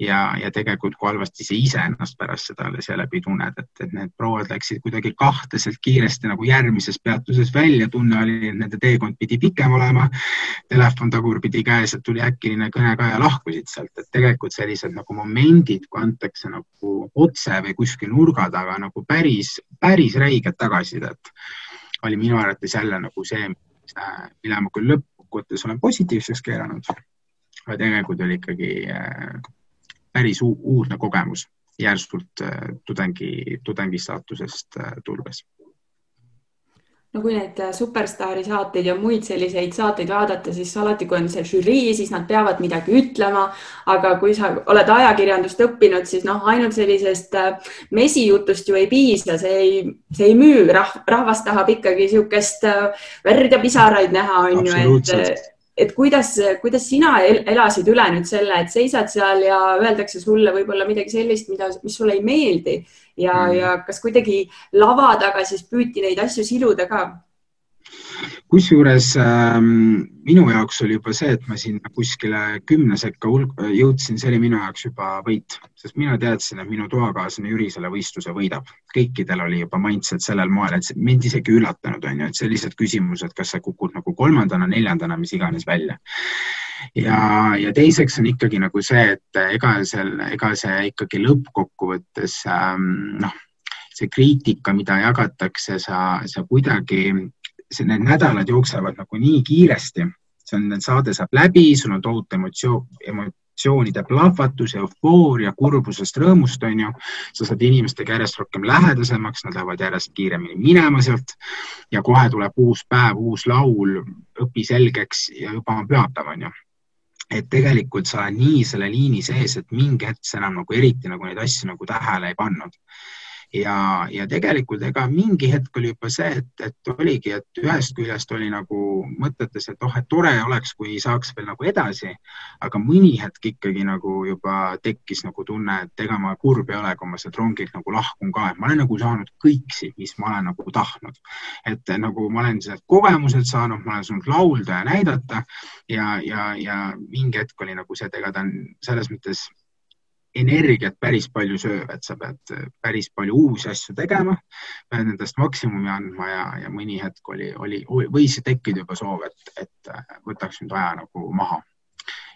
C: ja, ja tegelikult kui halvasti sa ise ennast pärast seda seeläbi tunned, et, et need prouad läksid kuidagi kahtlaselt kiiresti nagu järgmises peatuses välja, tunne oli, et nende teekond pidi pikem olema. Telefon tagurpidi käes, et tuli äkiline kõne ka ja lahkusid sealt, et tegelikult sellised nagu momendid, kui antakse nagu otse või kuskil nurga taga nagu päris, päris räiget tagasisidet oli minu arvates jälle nagu see, mille ma küll lõppkokkuvõttes olen positiivseks keeranud, aga tegelikult oli ikkagi äh, päris uudne kogemus järsult äh, tudengi, tudengi staatusest äh, tulles
A: no kui neid äh, superstaari saateid ja muid selliseid saateid vaadata, siis alati, kui on see žürii, siis nad peavad midagi ütlema. aga kui sa oled ajakirjandust õppinud, siis noh, ainult sellisest äh, mesijutust ju ei piisa, see ei, see ei müü. Rah,, rahvas tahab ikkagi niisugust äh, verd ja pisaraid näha, on ju, et et kuidas, kuidas sina elasid üle nüüd selle, et seisad seal ja öeldakse sulle võib-olla midagi sellist, mida, mis sulle ei meeldi ja mm., ja kas kuidagi lava taga siis püüti neid asju siluda ka?
C: kusjuures ähm, minu jaoks oli juba see, et ma sinna kuskile kümne sekka jõudsin, see oli minu jaoks juba võit, sest mina teadsin, et minu toakaaslane Jüri selle võistluse võidab. kõikidel oli juba mindset sellel moel, et mind isegi üllatanud on ju, et sellised küsimused, kas sa kukud nagu kolmandana, neljandana, mis iganes välja. Ja, ja teiseks on ikkagi nagu see, et ega seal, ega see ikkagi lõppkokkuvõttes ähm, noh see kriitika, mida jagatakse, sa, sa kuidagi need nädalad jooksevad nagu nii kiiresti, see on, saade saab läbi, sul on tohutu emotsioon, emotsioonide plahvatus, eufooria, kurbusest, rõõmust, on ju. sa saad inimestega järjest rohkem lähedasemaks, nad lähevad järjest kiiremini minema sealt. Ja kohe tuleb uus päev, uus laul, õpi selgeks ja juba on pühapäev, on ju et tegelikult sa nii selle liini sees, et mingi hetk sa enam nagu eriti nagu neid asju nagu tähele ei pannud ja, ja tegelikult ega mingi hetk oli juba see, et, et oligi, et ühest küljest oli nagu mõtetes, et oh, et tore oleks, kui saaks veel nagu edasi, aga mõni hetk ikkagi nagu juba tekkis nagu tunne, et ega ma kurb ei ole, kui ma sealt rongilt nagu lahkun ka, et ma olen nagu saanud kõik siit, mis ma olen nagu tahtnud. et nagu ma olen sealt kogemused saanud, ma olen saanud laulda ja näidata ja, ja, ja mingi hetk oli nagu see, et ega ta on selles mõttes energiat päris palju sööv, et sa pead äh, päris palju uusi asju tegema, pead endast maksimumi andma ja, ja mõni hetk oli, oli, võis tekkida juba soov, et, et äh, võtaks nüüd aja nagu maha.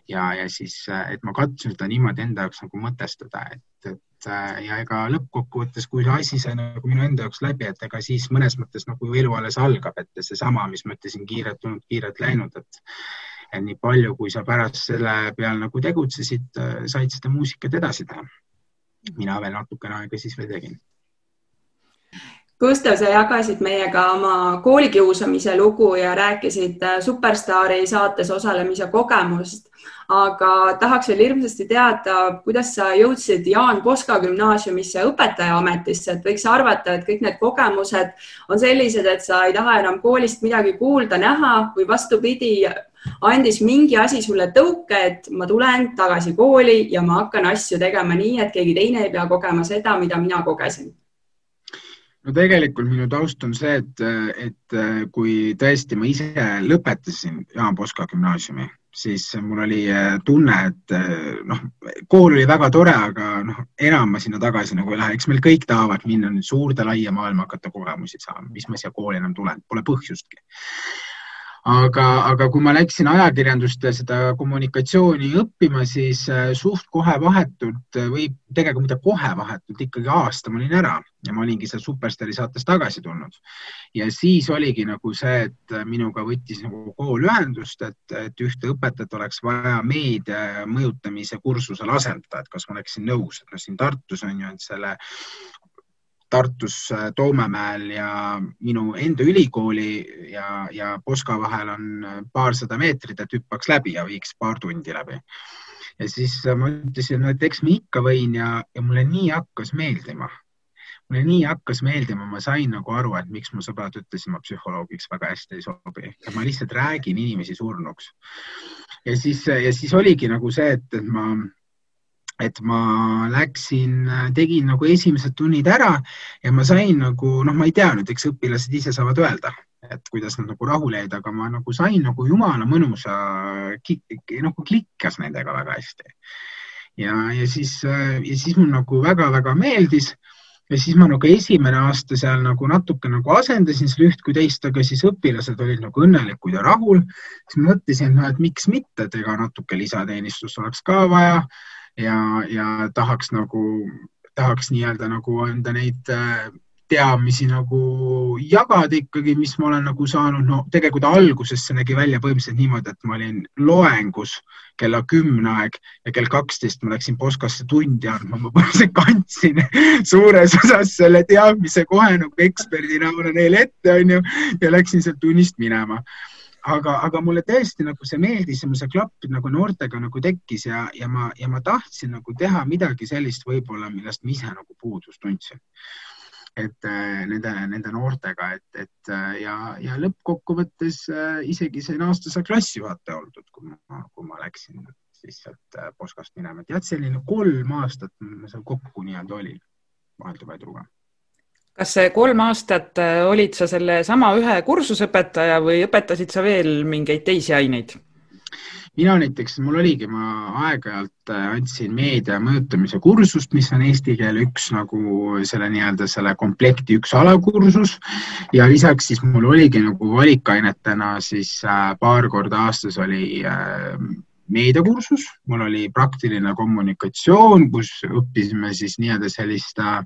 C: ja, ja siis, äh, et ma katsun seda niimoodi enda jaoks nagu mõtestada, et, et ja ega lõppkokkuvõttes, kui see asi sai nagu minu enda jaoks läbi, et ega siis mõnes mõttes nagu elu alles algab, et seesama, mis ma ütlesin, kiirelt tulnud, kiirelt läinud, et nii palju, kui sa pärast selle peal nagu tegutsesid, said seda muusikat edasi teha. mina veel natukene aega siis veel tegin.
A: Gustav, sa jagasid meiega oma koolikiusamise lugu ja rääkisid äh, Superstaari saates osalemise kogemust. aga tahaks veel hirmsasti teada, kuidas sa jõudsid Jaan Poska gümnaasiumisse õpetajaametisse, et võiks arvata, et kõik need kogemused on sellised, et sa ei taha enam koolist midagi kuulda-näha või vastupidi, andis mingi asi sulle tõuke, et ma tulen tagasi kooli ja ma hakkan asju tegema nii, et keegi teine ei pea kogema seda, mida mina kogesin.
C: No tegelikult minu taust on see, et, et kui tõesti ma ise lõpetasin Jaan Poska gümnaasiumi, siis mul oli äh, tunne, et äh, noh, kool oli väga tore, aga noh, enam ma sinna tagasi nagu ei lähe, eks meil kõik tahavad minna nüüd suurde laia maailma hakata kogemusi saama, mis ma siia kooli enam tulen, pole põhjustki aga, aga kui ma läksin ajakirjandust ja seda kommunikatsiooni õppima, siis äh, suht kohe vahetult äh, või tegelikult mitte kohe vahetult, ikkagi aasta ma olin ära ja ma olingi seal Superstaari saates tagasi tulnud. ja siis oligi nagu see, et minuga võttis nagu kool ühendust, et, et ühte õpetajat oleks vaja meedia mõjutamise kursusel asendada, et kas ma oleksin nõus, et noh, siin Tartus on ju, et selle Tartus äh, Toomemäel ja minu enda ülikooli ja, ja Poska vahel on äh, paarsada meetrit, et hüppaks läbi ja viiks paar tundi läbi. ja siis äh, ma ütlesin, et eks ma ikka võin ja, ja mulle nii hakkas meeldima. mulle nii hakkas meeldima, ma sain nagu aru, et miks mu sõbrad ütlesid, ma psühholoogiks väga hästi ei sobi, et ma lihtsalt räägin inimesi surnuks. ja siis, ja siis oligi nagu see, et, et ma et ma läksin, tegin nagu esimesed tunnid ära ja ma sain nagu noh, ma ei tea nüüd, eks õpilased ise saavad öelda, et kuidas nad nagu rahule jäid, aga ma nagu sain nagu jumala mõnusa, nagu klikkas nendega väga hästi. ja, ja siis, ja siis mul nagu väga-väga meeldis ja siis ma nagu esimene aasta seal nagu natuke nagu asendasin selle üht kui teist, aga siis õpilased olid nagu õnnelikud ja rahul. siis mõtlesin, noh, et miks mitte, et ega natuke lisateenistust oleks ka vaja ja, ja tahaks nagu, tahaks nii-öelda nagu enda neid äh, teadmisi nagu jagada ikkagi, mis ma olen nagu saanud, no tegelikult alguses see nägi välja põhimõtteliselt niimoodi, et ma olin loengus kella kümne aeg ja kell kaksteist ma läksin Poskasse tundi andma, ma põhimõtteliselt kandsin suures osas selle teadmise kohe nagu eksperdina neile ette, onju, ja läksin sealt tunnist minema aga, aga mulle tõesti nagu see meeldis ja mul see klapp nagu noortega nagu tekkis ja, ja ma, ja ma tahtsin nagu teha midagi sellist võib-olla, millest ma ise nagu puudust tundsin. et äh, nende, nende noortega, et, et äh, ja, ja lõppkokkuvõttes äh, isegi sain aastase klassijuhataja oldud, kui ma, kui ma läksin siis sealt Poskast minema, et jah, selline kolm aastat ma seal kokku nii-öelda olin vahelduva eduga
B: kas see kolm aastat äh, olid sa sellesama ühe kursusõpetaja või õpetasid sa veel mingeid teisi aineid?
C: mina näiteks, mul oligi, ma aeg-ajalt äh, andsin meedia mõjutamise kursust, mis on eesti keele üks nagu selle nii-öelda selle komplekti üks alakursus ja lisaks siis mul oligi nagu valikainetena siis äh, paar korda aastas oli meediakursus, mul oli praktiline kommunikatsioon, kus õppisime siis nii-öelda sellist äh,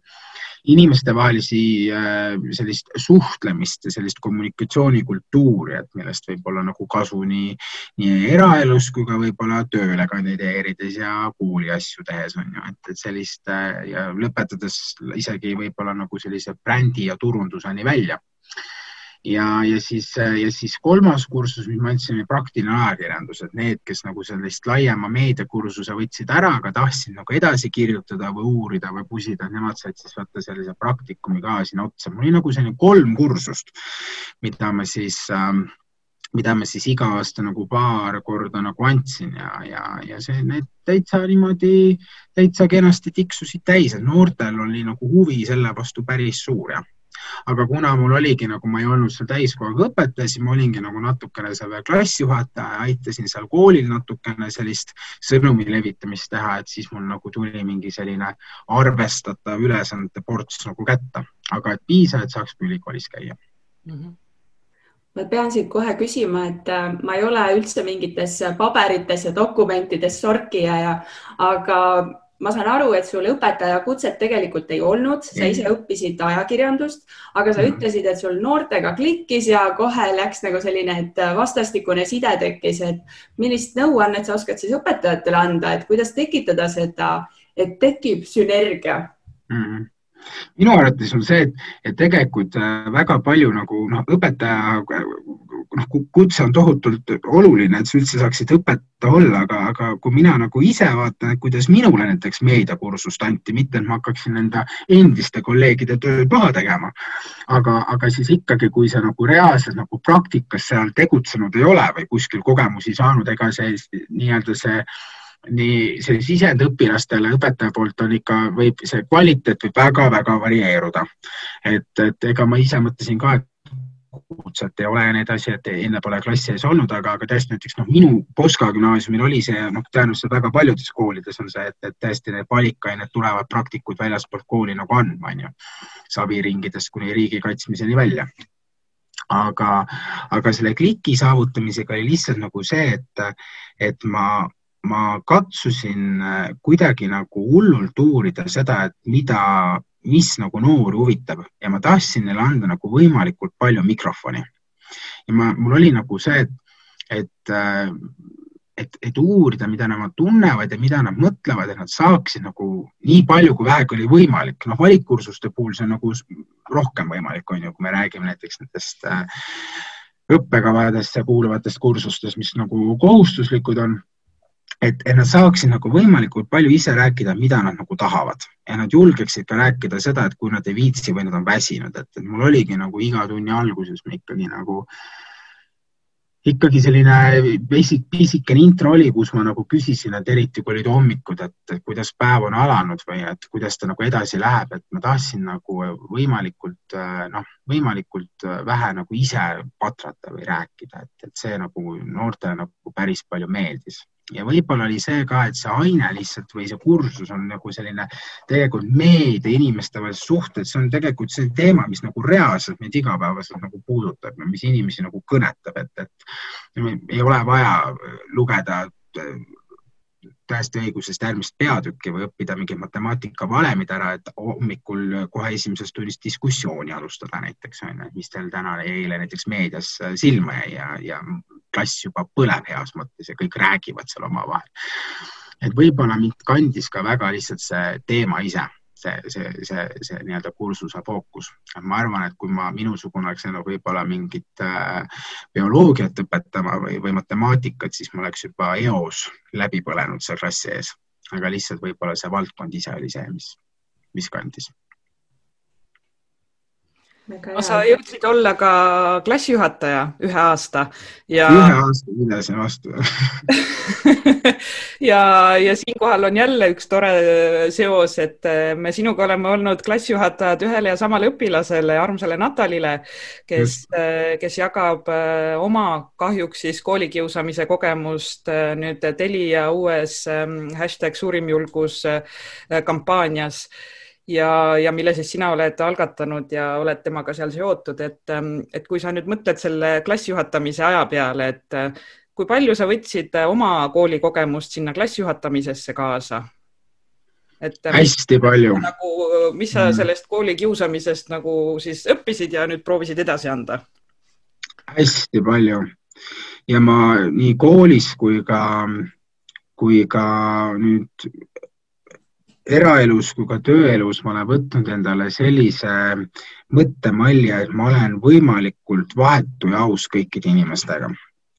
C: inimestevahelisi äh, sellist suhtlemist ja sellist kommunikatsioonikultuuri, et millest võib olla nagu kasu nii, nii eraelus kui ka võib-olla tööle kandideerides ja kooli asju tehes on ju, et, et sellist äh, ja lõpetades isegi võib-olla nagu sellise brändi ja turunduseni välja ja, ja siis, ja siis kolmas kursus, mis ma andsin, oli praktiline ajakirjandus, et need, kes nagu sellist laiema meediakursuse võtsid ära, aga tahtsid nagu edasi kirjutada või uurida või pusida, nemad said siis võtta sellise praktikumi ka sinna otsa. mul oli nagu selline kolm kursust, mida ma siis ähm, mida ma siis iga aasta nagu paar korda nagu andsin ja, ja, ja see, need täitsa niimoodi, täitsa kenasti tiksusid täis, et noortel oli nagu huvi selle vastu päris suur jah aga kuna mul oligi nagu, ma ei olnud seal täiskohaga õpetaja, siis ma olingi nagu natukene seal klassijuhataja, aitasin seal koolil natukene sellist sõnumi levitamist teha, et siis mul nagu tuli mingi selline arvestatav ülesannete ports nagu kätte, aga et piisa, et saaks ülikoolis käia mm. -hmm
A: ma pean siit kohe küsima, et äh, ma ei ole üldse mingites paberites ja dokumentides sorkija ja, aga ma saan aru, et sul õpetajakutset tegelikult ei olnud, sa ise õppisid ajakirjandust, aga sa mm. ütlesid, et sul noortega klikkis ja kohe läks nagu selline, et vastastikune side tekkis, et millist nõuannet sa oskad siis õpetajatele anda, et kuidas tekitada seda, et tekib sünergia
C: mm.? minu arvates on see, et, et tegelikult äh, väga palju nagu noh, õpetaja noh, kutse on tohutult oluline, et sa üldse saaksid õpetaja olla, aga, aga kui mina nagu ise vaatan, et kuidas minule näiteks meediakursust anti, mitte et ma hakkaksin enda endiste kolleegide tööd maha tegema, aga, aga siis ikkagi, kui sa nagu reaalselt nagu praktikas seal tegutsenud ei ole või kuskil kogemusi saanud, ega see nii-öelda see nii see sisend õpilastele õpetaja poolt on ikka, võib see kvaliteet võib väga-väga varieeruda. et, et ega ma ise mõtlesin ka, et kutset ei ole ja nii edasi, et enne pole klassi ees olnud, aga, aga tõesti näiteks noh, minu Poska gümnaasiumil oli see, noh, tõenäoliselt väga paljudes koolides on see, et, et tõesti need valikained tulevad praktikud väljaspoolt kooli nagu andma, onju. saviringidest kuni riigi kaitsmiseni välja aga, aga selle kliki saavutamisega oli lihtsalt nagu see, et, et ma, ma katsusin äh, kuidagi nagu hullult uurida seda, et mida, mis nagu noori huvitab ja ma tahtsin neile anda nagu võimalikult palju mikrofoni. ja ma, mul oli nagu see, et, et, äh, et, et uurida, mida nad tunnevad ja mida nad mõtlevad, et nad saaksid nagu nii palju, kui vähegi oli võimalik. noh, valikkursuste puhul see on nagu rohkem võimalik, on ju, kui me räägime näiteks nendest äh, õppekavadesse kuuluvatest kursustest, mis nagu kohustuslikud on et, et nad saaksid nagu võimalikult palju ise rääkida, mida nad nagu tahavad. Ja nad julgeksid ka rääkida seda, et kui nad ei viitsi või nad on väsinud, et, et mul oligi nagu iga tunni alguses me ikkagi nagu ikkagi selline pisik, pisikene intro oli, kus ma nagu küsisin, et eriti kui olid hommikud, et kuidas päev on alanud või et kuidas ta nagu edasi läheb, et ma tahtsin nagu võimalikult noh, võimalikult vähe nagu ise patrata või rääkida, et, et see nagu noortele nagu päris palju meeldis ja võib-olla oli see ka, et see aine lihtsalt või see kursus on nagu selline tegelikult meedia, inimeste vahelised suhted, see on tegelikult see teema, mis nagu reaalselt meid igapäevaselt nagu puudutab ja mis inimesi nagu kõnetab, et, et ei ole vaja lugeda täiesti õigusest järgmist peatükki või õppida mingid matemaatikavalemid ära, et hommikul kohe esimeses tunnis diskussiooni alustada näiteks on ju, mis teil täna eile näiteks meedias silma jäi ja, ja klass juba põleb heas mõttes ja kõik räägivad seal omavahel. et võib-olla mind kandis ka väga lihtsalt see teema ise see, see, see, see nii-öelda kursuse fookus. ma arvan, et kui ma minusugune oleks läinud võib-olla mingit äh, bioloogiat õpetama või, või matemaatikat, siis ma oleks juba eos läbi põlenud seal klassi ees. aga lihtsalt võib-olla see valdkond ise oli see, mis, mis kandis
B: sa jõudsid olla ka klassijuhataja ühe aasta
C: ja. ühe aasta pidasin vastu? [LAUGHS]
B: Ja, ja siinkohal on jälle üks tore seos, et me sinuga oleme olnud klassijuhatajad ühele ja samale õpilasele, armsale Natalile, kes, kes jagab äh, oma kahjuks siis koolikiusamise kogemust nüüd Telia uues hashtag suurim julgus kampaanias ja, ja mille siis sina oled algatanud ja oled temaga seal seotud, et, ähm, et kui sa nüüd mõtled selle klassijuhatamise aja peale, et äh, kui palju sa võtsid äh, oma koolikogemust sinna klassijuhatamisesse kaasa?
C: et ähm, hästi palju.
B: nagu, mis sa mm. sellest koolikiusamisest nagu siis õppisid ja nüüd proovisid edasi anda?
C: hästi palju ja ma nii koolis kui ka, kui ka nüüd eraelus kui ka tööelus ma olen võtnud endale sellise mõttemalli, et ma olen võimalikult vahetu ja aus kõikide inimestega.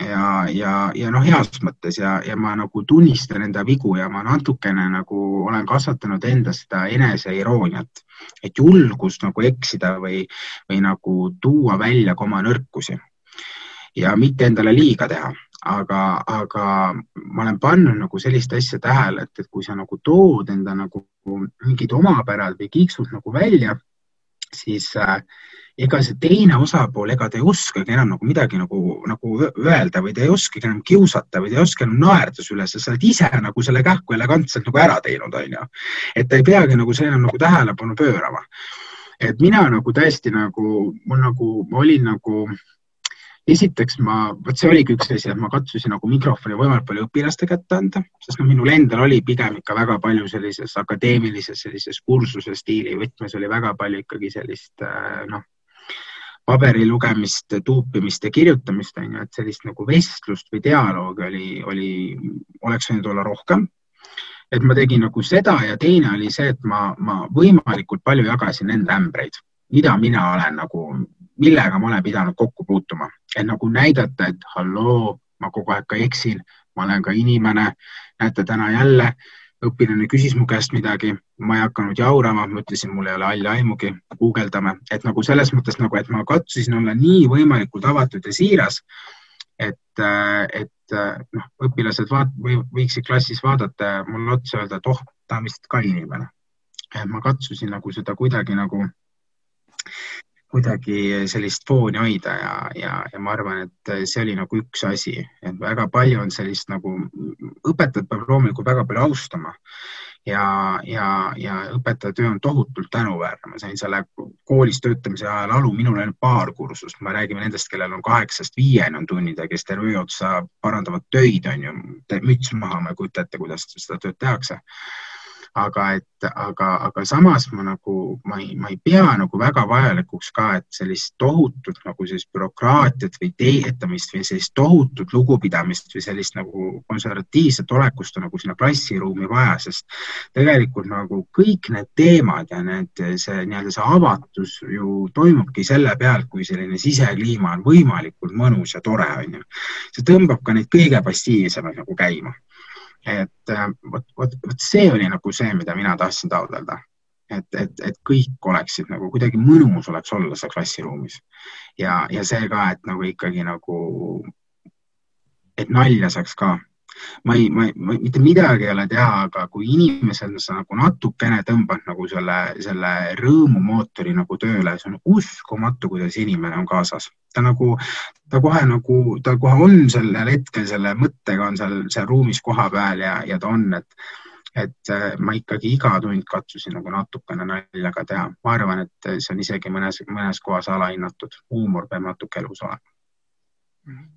C: Ja, ja, ja noh, heas mõttes ja, ja ma nagu tunnistan enda vigu ja ma natukene nagu olen kasvatanud endas seda eneseirooniat, et julgust nagu eksida või, või nagu tuua välja ka oma nõrkusi ja mitte endale liiga teha aga, aga ma olen pannud nagu sellist asja tähele, et, et kui sa nagu tood enda nagu mingid omapärad või kiiksud nagu välja, siis äh, ega see teine osapool, ega ta ei oskagi enam nagu midagi nagu, nagu öelda või ta ei oskagi enam kiusata või ta ei oska enam naerda su üle, sest sa oled ise nagu selle kähku elegantselt nagu ära teinud, onju. et ta ei peagi nagu see enam nagu tähelepanu pöörama. et mina nagu tõesti nagu, mul nagu, ma olin nagu esiteks ma, vot see oligi üks asi, et ma katsusin nagu mikrofoni võimalikult palju õpilaste kätte anda, sest noh, minul endal oli pigem ikka väga palju sellises akadeemilises sellises kursuse stiili võtmes oli väga palju ikkagi sellist äh, noh, paberi lugemist, tuupimist ja kirjutamist on ju, et sellist nagu vestlust või dialoogi oli, oli, oleks võinud olla rohkem. Et ma tegin nagu seda ja teine oli see, et ma, ma võimalikult palju jagasin enda ämbreid, mida mina olen nagu, millega ma olen pidanud kokku puutuma, et nagu näidata, et halloo, ma kogu aeg ka eksin, ma olen ka inimene. näete, täna jälle õpilane küsis mu käest midagi, ma ei hakanud jaurama, ma ütlesin, mul ei ole halli aimugi, guugeldame, et nagu selles mõttes nagu, et ma katsusin olla nii võimalikult avatud ja siiras et, äh, et äh, noh, õpilased vaat- või võiksid klassis vaadata mulle otsa öelda, et oh, ta on vist ka inimene. ma katsusin nagu seda kuidagi nagu, kuidagi sellist fooni hoida ja, ja, ja ma arvan, et see oli nagu üks asi, et väga palju on sellist nagu, õpetajat peab loomulikult väga palju austama ja, ja, ja õpetaja töö on tohutult tänuväärne. ma sain selle koolis töötamise ajal alu, minul on paar kursust, me räägime nendest, kellel on kaheksast viieni on tunnid ja kes terve öö otsa parandavad töid, on ju, müts maha, ma ei kujuta ette, kuidas seda tööd tehakse aga et, aga, aga samas ma nagu, ma ei, ma ei pea nagu väga vajalikuks ka, et sellist tohutut nagu sellist bürokraatiat või teetamist või sellist tohutut lugupidamist või sellist nagu konservatiivset olekust on nagu sinna klassiruumi vaja, sest tegelikult nagu kõik need teemad ja need, see nii-öelda see avatus ju toimubki selle pealt, kui selline sisekliima on võimalikult mõnus ja tore, on ju. see tõmbab ka neid kõige passiivsemaid nagu käima et äh, vot, vot, vot see oli nagu see, mida mina tahtsin taotleda. et, et, et kõik oleksid nagu kuidagi mõnus oleks olla seal klassiruumis ja, ja see ka, et nagu ikkagi nagu, et nalja saaks ka ma ei, ma ei, mitte midagi ei ole teha, aga kui inimesel sa nagu natukene tõmbad nagu selle, selle rõõmumootori nagu tööle, see on uskumatu, kuidas inimene on kaasas. ta nagu, ta kohe nagu, ta kohe on sellel hetkel selle mõttega on seal, seal ruumis kohapeal ja, ja ta on, et et äh, ma ikkagi iga tund katsusin nagu natukene nalja ka teha. ma arvan, et see on isegi mõnes, mõnes kohas alahinnatud. huumor peab natuke elus olema. -hmm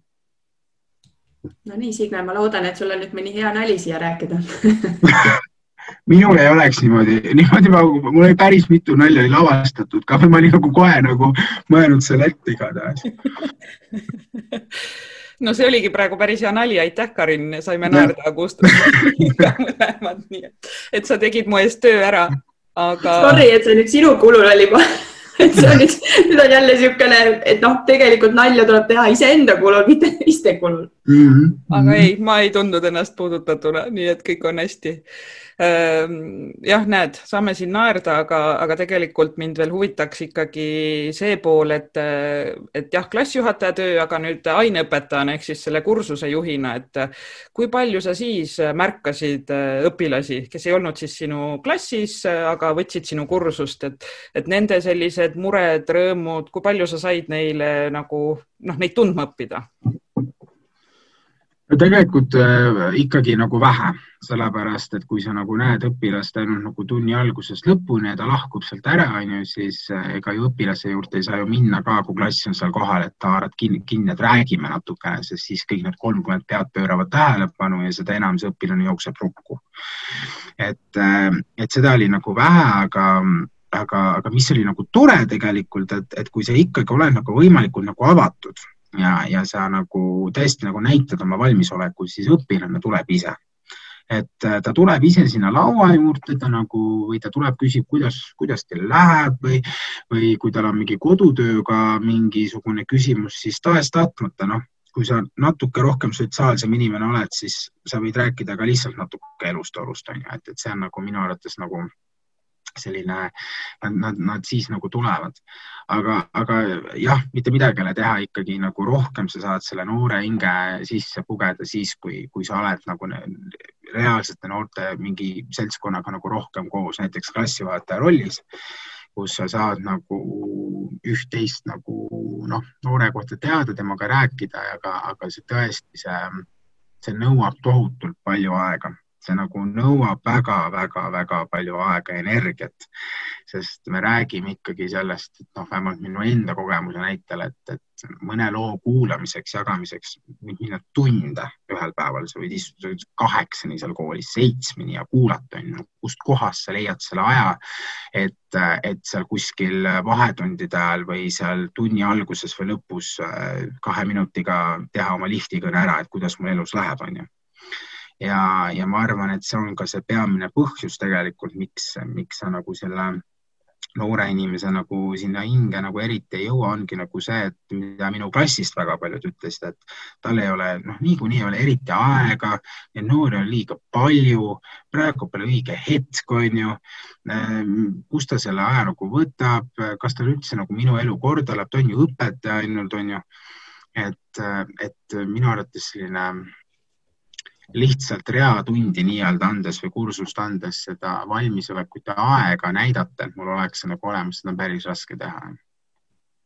A: no nii, Signe, ma loodan, et sul on nüüd mõni hea nali siia rääkida. [LAUGHS]
C: Minul ei oleks niimoodi, niimoodi ma, mul oli päris mitu nalja oli lavastatud ka, ma olin nagu kohe nagu mõelnud selle ette igatahes. [LAUGHS]
B: No see oligi praegu päris hea nali, aitäh, Karin, saime naerda Augustusega [LAUGHS] mõlemad, nii et, et sa tegid mu eest töö ära, aga.
A: Sorry, et see nüüd sinu kulul oli et [LAUGHS] see on nüüd, nüüd on jälle niisugune, et noh, tegelikult nalja tuleb teha iseenda kulul, mitte teiste kulul
B: mm. -hmm. aga ei, ma ei tundnud ennast puudutatuna, nii et kõik on hästi jah, näed, saame siin naerda, aga, aga tegelikult mind veel huvitaks ikkagi see pool, et, et jah, klassijuhataja töö, aga nüüd aineõpetajana ehk siis selle kursuse juhina, et kui palju sa siis märkasid äh, õpilasi, kes ei olnud siis sinu klassis, aga võtsid sinu kursust, et, et nende sellised mured, rõõmud, kui palju sa said neile nagu noh, neid tundma õppida?
C: no tegelikult äh, ikkagi nagu vähe, sellepärast et kui sa nagu näed õpilast ainult nagu tunni algusest lõpuni ja ta lahkub sealt ära, onju, siis äh, ega ju õpilase juurde ei saa ju minna ka, kui klass on seal kohal, et haarad kinni, kinni, et räägime natukene, sest siis kõik need kolmkümmend pead pööravad tähelepanu ja seda enam see õpilane jookseb rukku. et, äh, et seda oli nagu vähe, aga aga, aga mis oli nagu tore tegelikult, et, et kui sa ikkagi oled nagu võimalikult nagu avatud ja, ja sa nagu tõesti nagu näitad oma valmisolekut, siis õpilane tuleb ise. Et äh, ta tuleb ise sinna laua juurde, ta nagu või ta tuleb, küsib, kuidas, kuidas teil läheb või, või kui tal on mingi kodutööga mingisugune küsimus, siis tahes-tahtmata, noh, kui sa natuke rohkem sotsiaalsem inimene oled, siis sa võid rääkida ka lihtsalt natuke elust, olust on ju, et, et see on nagu minu arvates nagu selline, nad, nad, siis nagu tulevad. aga, aga jah, mitte midagi ei ole teha, ikkagi nagu rohkem sa saad selle noore hinge sisse pugeda siis, kui, kui sa oled nagu reaalsete noorte mingi seltskonnaga nagu rohkem koos, näiteks klassivaataja rollis kus sa saad nagu üht-teist nagu noh, noore kohta teada, temaga rääkida, aga, aga see tõesti, see, see nõuab tohutult palju aega see nagu nõuab väga-väga-väga palju aega ja energiat, sest me räägime ikkagi sellest, et noh, vähemalt minu enda kogemuse näitel, et, et mõne loo kuulamiseks, jagamiseks võib minna tunde ühel päeval, sa võid istuda kaheksani seal koolis, seitsmeni ja kuulata, on ju, kust kohast sa leiad selle aja, et, et seal kuskil vahetundide ajal või seal tunni alguses või lõpus kahe minutiga teha oma liftikõne ära, et kuidas mul elus läheb, on ju ja, ja ma arvan, et see on ka see peamine põhjus tegelikult, miks, miks sa nagu selle noore inimese nagu sinna hinge nagu eriti ei jõua, ongi nagu see, et mida minu klassist väga paljud ütlesid, et tal ei ole, noh, niikuinii ei ole eriti aega, neid noori on liiga palju, praegu pole õige hetk, on ju. Ehm, kust ta selle aja nagu võtab, kas tal üldse nagu minu elu korda läheb, ta on ju õpetaja ainult, on ju. et, et minu arvates selline lihtsalt reatundi nii-öelda andes või kursust andes seda valmisolekut ja aega näidata, et mul oleks see nagu olemas, seda on päris raske teha.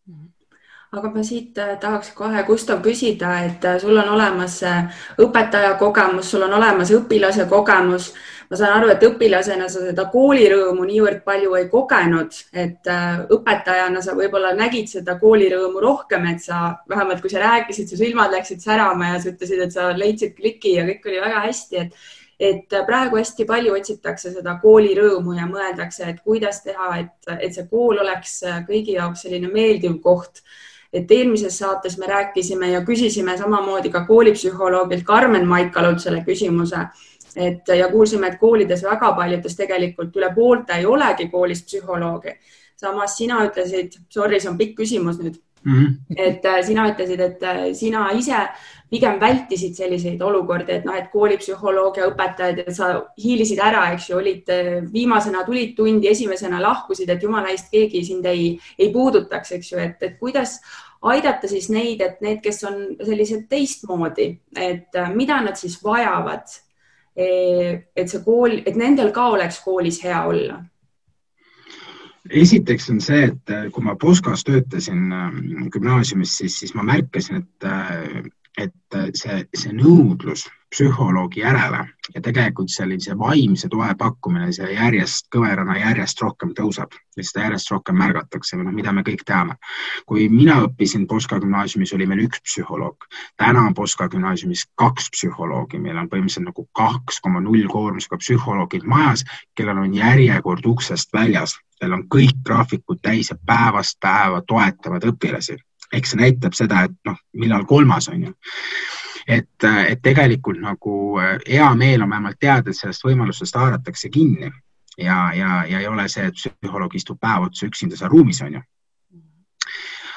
A: Mhm aga ma siit äh, tahaks kohe, Gustav, küsida, et äh, sul on olemas äh, õpetaja kogemus, sul on olemas õpilase kogemus. ma saan aru, et õpilasena sa seda koolirõõmu niivõrd palju ei kogenud, et õpetajana sa võib-olla nägid seda koolirõõmu rohkem, et sa vähemalt, kui sa rääkisid, su silmad läksid särama ja sa ütlesid, et sa leidsid kliki ja kõik oli väga hästi, et et praegu hästi palju otsitakse seda koolirõõmu ja mõeldakse, et kuidas teha, et, et see kool oleks kõigi jaoks selline meeldiv koht et eelmises saates me rääkisime ja küsisime samamoodi ka koolipsühholoogilt Karmen Maikalult selle küsimuse, et ja kuulsime, et koolides väga paljudes tegelikult üle poolte ei olegi koolis psühholoogi. samas sina ütlesid, sorry, see on pikk küsimus nüüd mm, -hmm. et äh, sina ütlesid, et äh, sina ise pigem vältisid selliseid olukordi, et noh, et koolipsühholoogia õpetajad, et sa hiilisid ära, eks ju, olid äh, viimasena tulid tundi, esimesena lahkusid, et jumala eest keegi sind ei, ei puudutaks, eks ju, et, et kuidas aidata siis neid, et need, kes on sellised teistmoodi, et äh, mida nad siis vajavad, e, et see kool, et nendel ka oleks koolis hea olla?
C: Esiteks on see, et äh, kui ma Poskas töötasin gümnaasiumis, siis, siis ma märkasin, et et äh, see, see nõudlus psühholoogi järele ja tegelikult sellise vaimse toe pakkumine, see järjest kõverana järjest rohkem tõuseb ja seda järjest rohkem märgatakse või noh, mida me kõik teame. kui mina õppisin Poska gümnaasiumis, oli meil üks psühholoog. täna on Poska gümnaasiumis kaks psühholoogi, meil on põhimõtteliselt nagu kaks koma null koormusega psühholoogid majas, kellel on järjekord uksest väljas, kellel on kõik graafikud täis ja päevast päeva toetavad õpilasi eks see näitab seda, et noh, millal kolmas on ju. et, et tegelikult nagu äh, hea meel on vähemalt teada, et sellest võimalusest haaratakse kinni ja, ja, ja ei ole see, et psühholoog istub päev otsa üksinda seal ruumis, on ju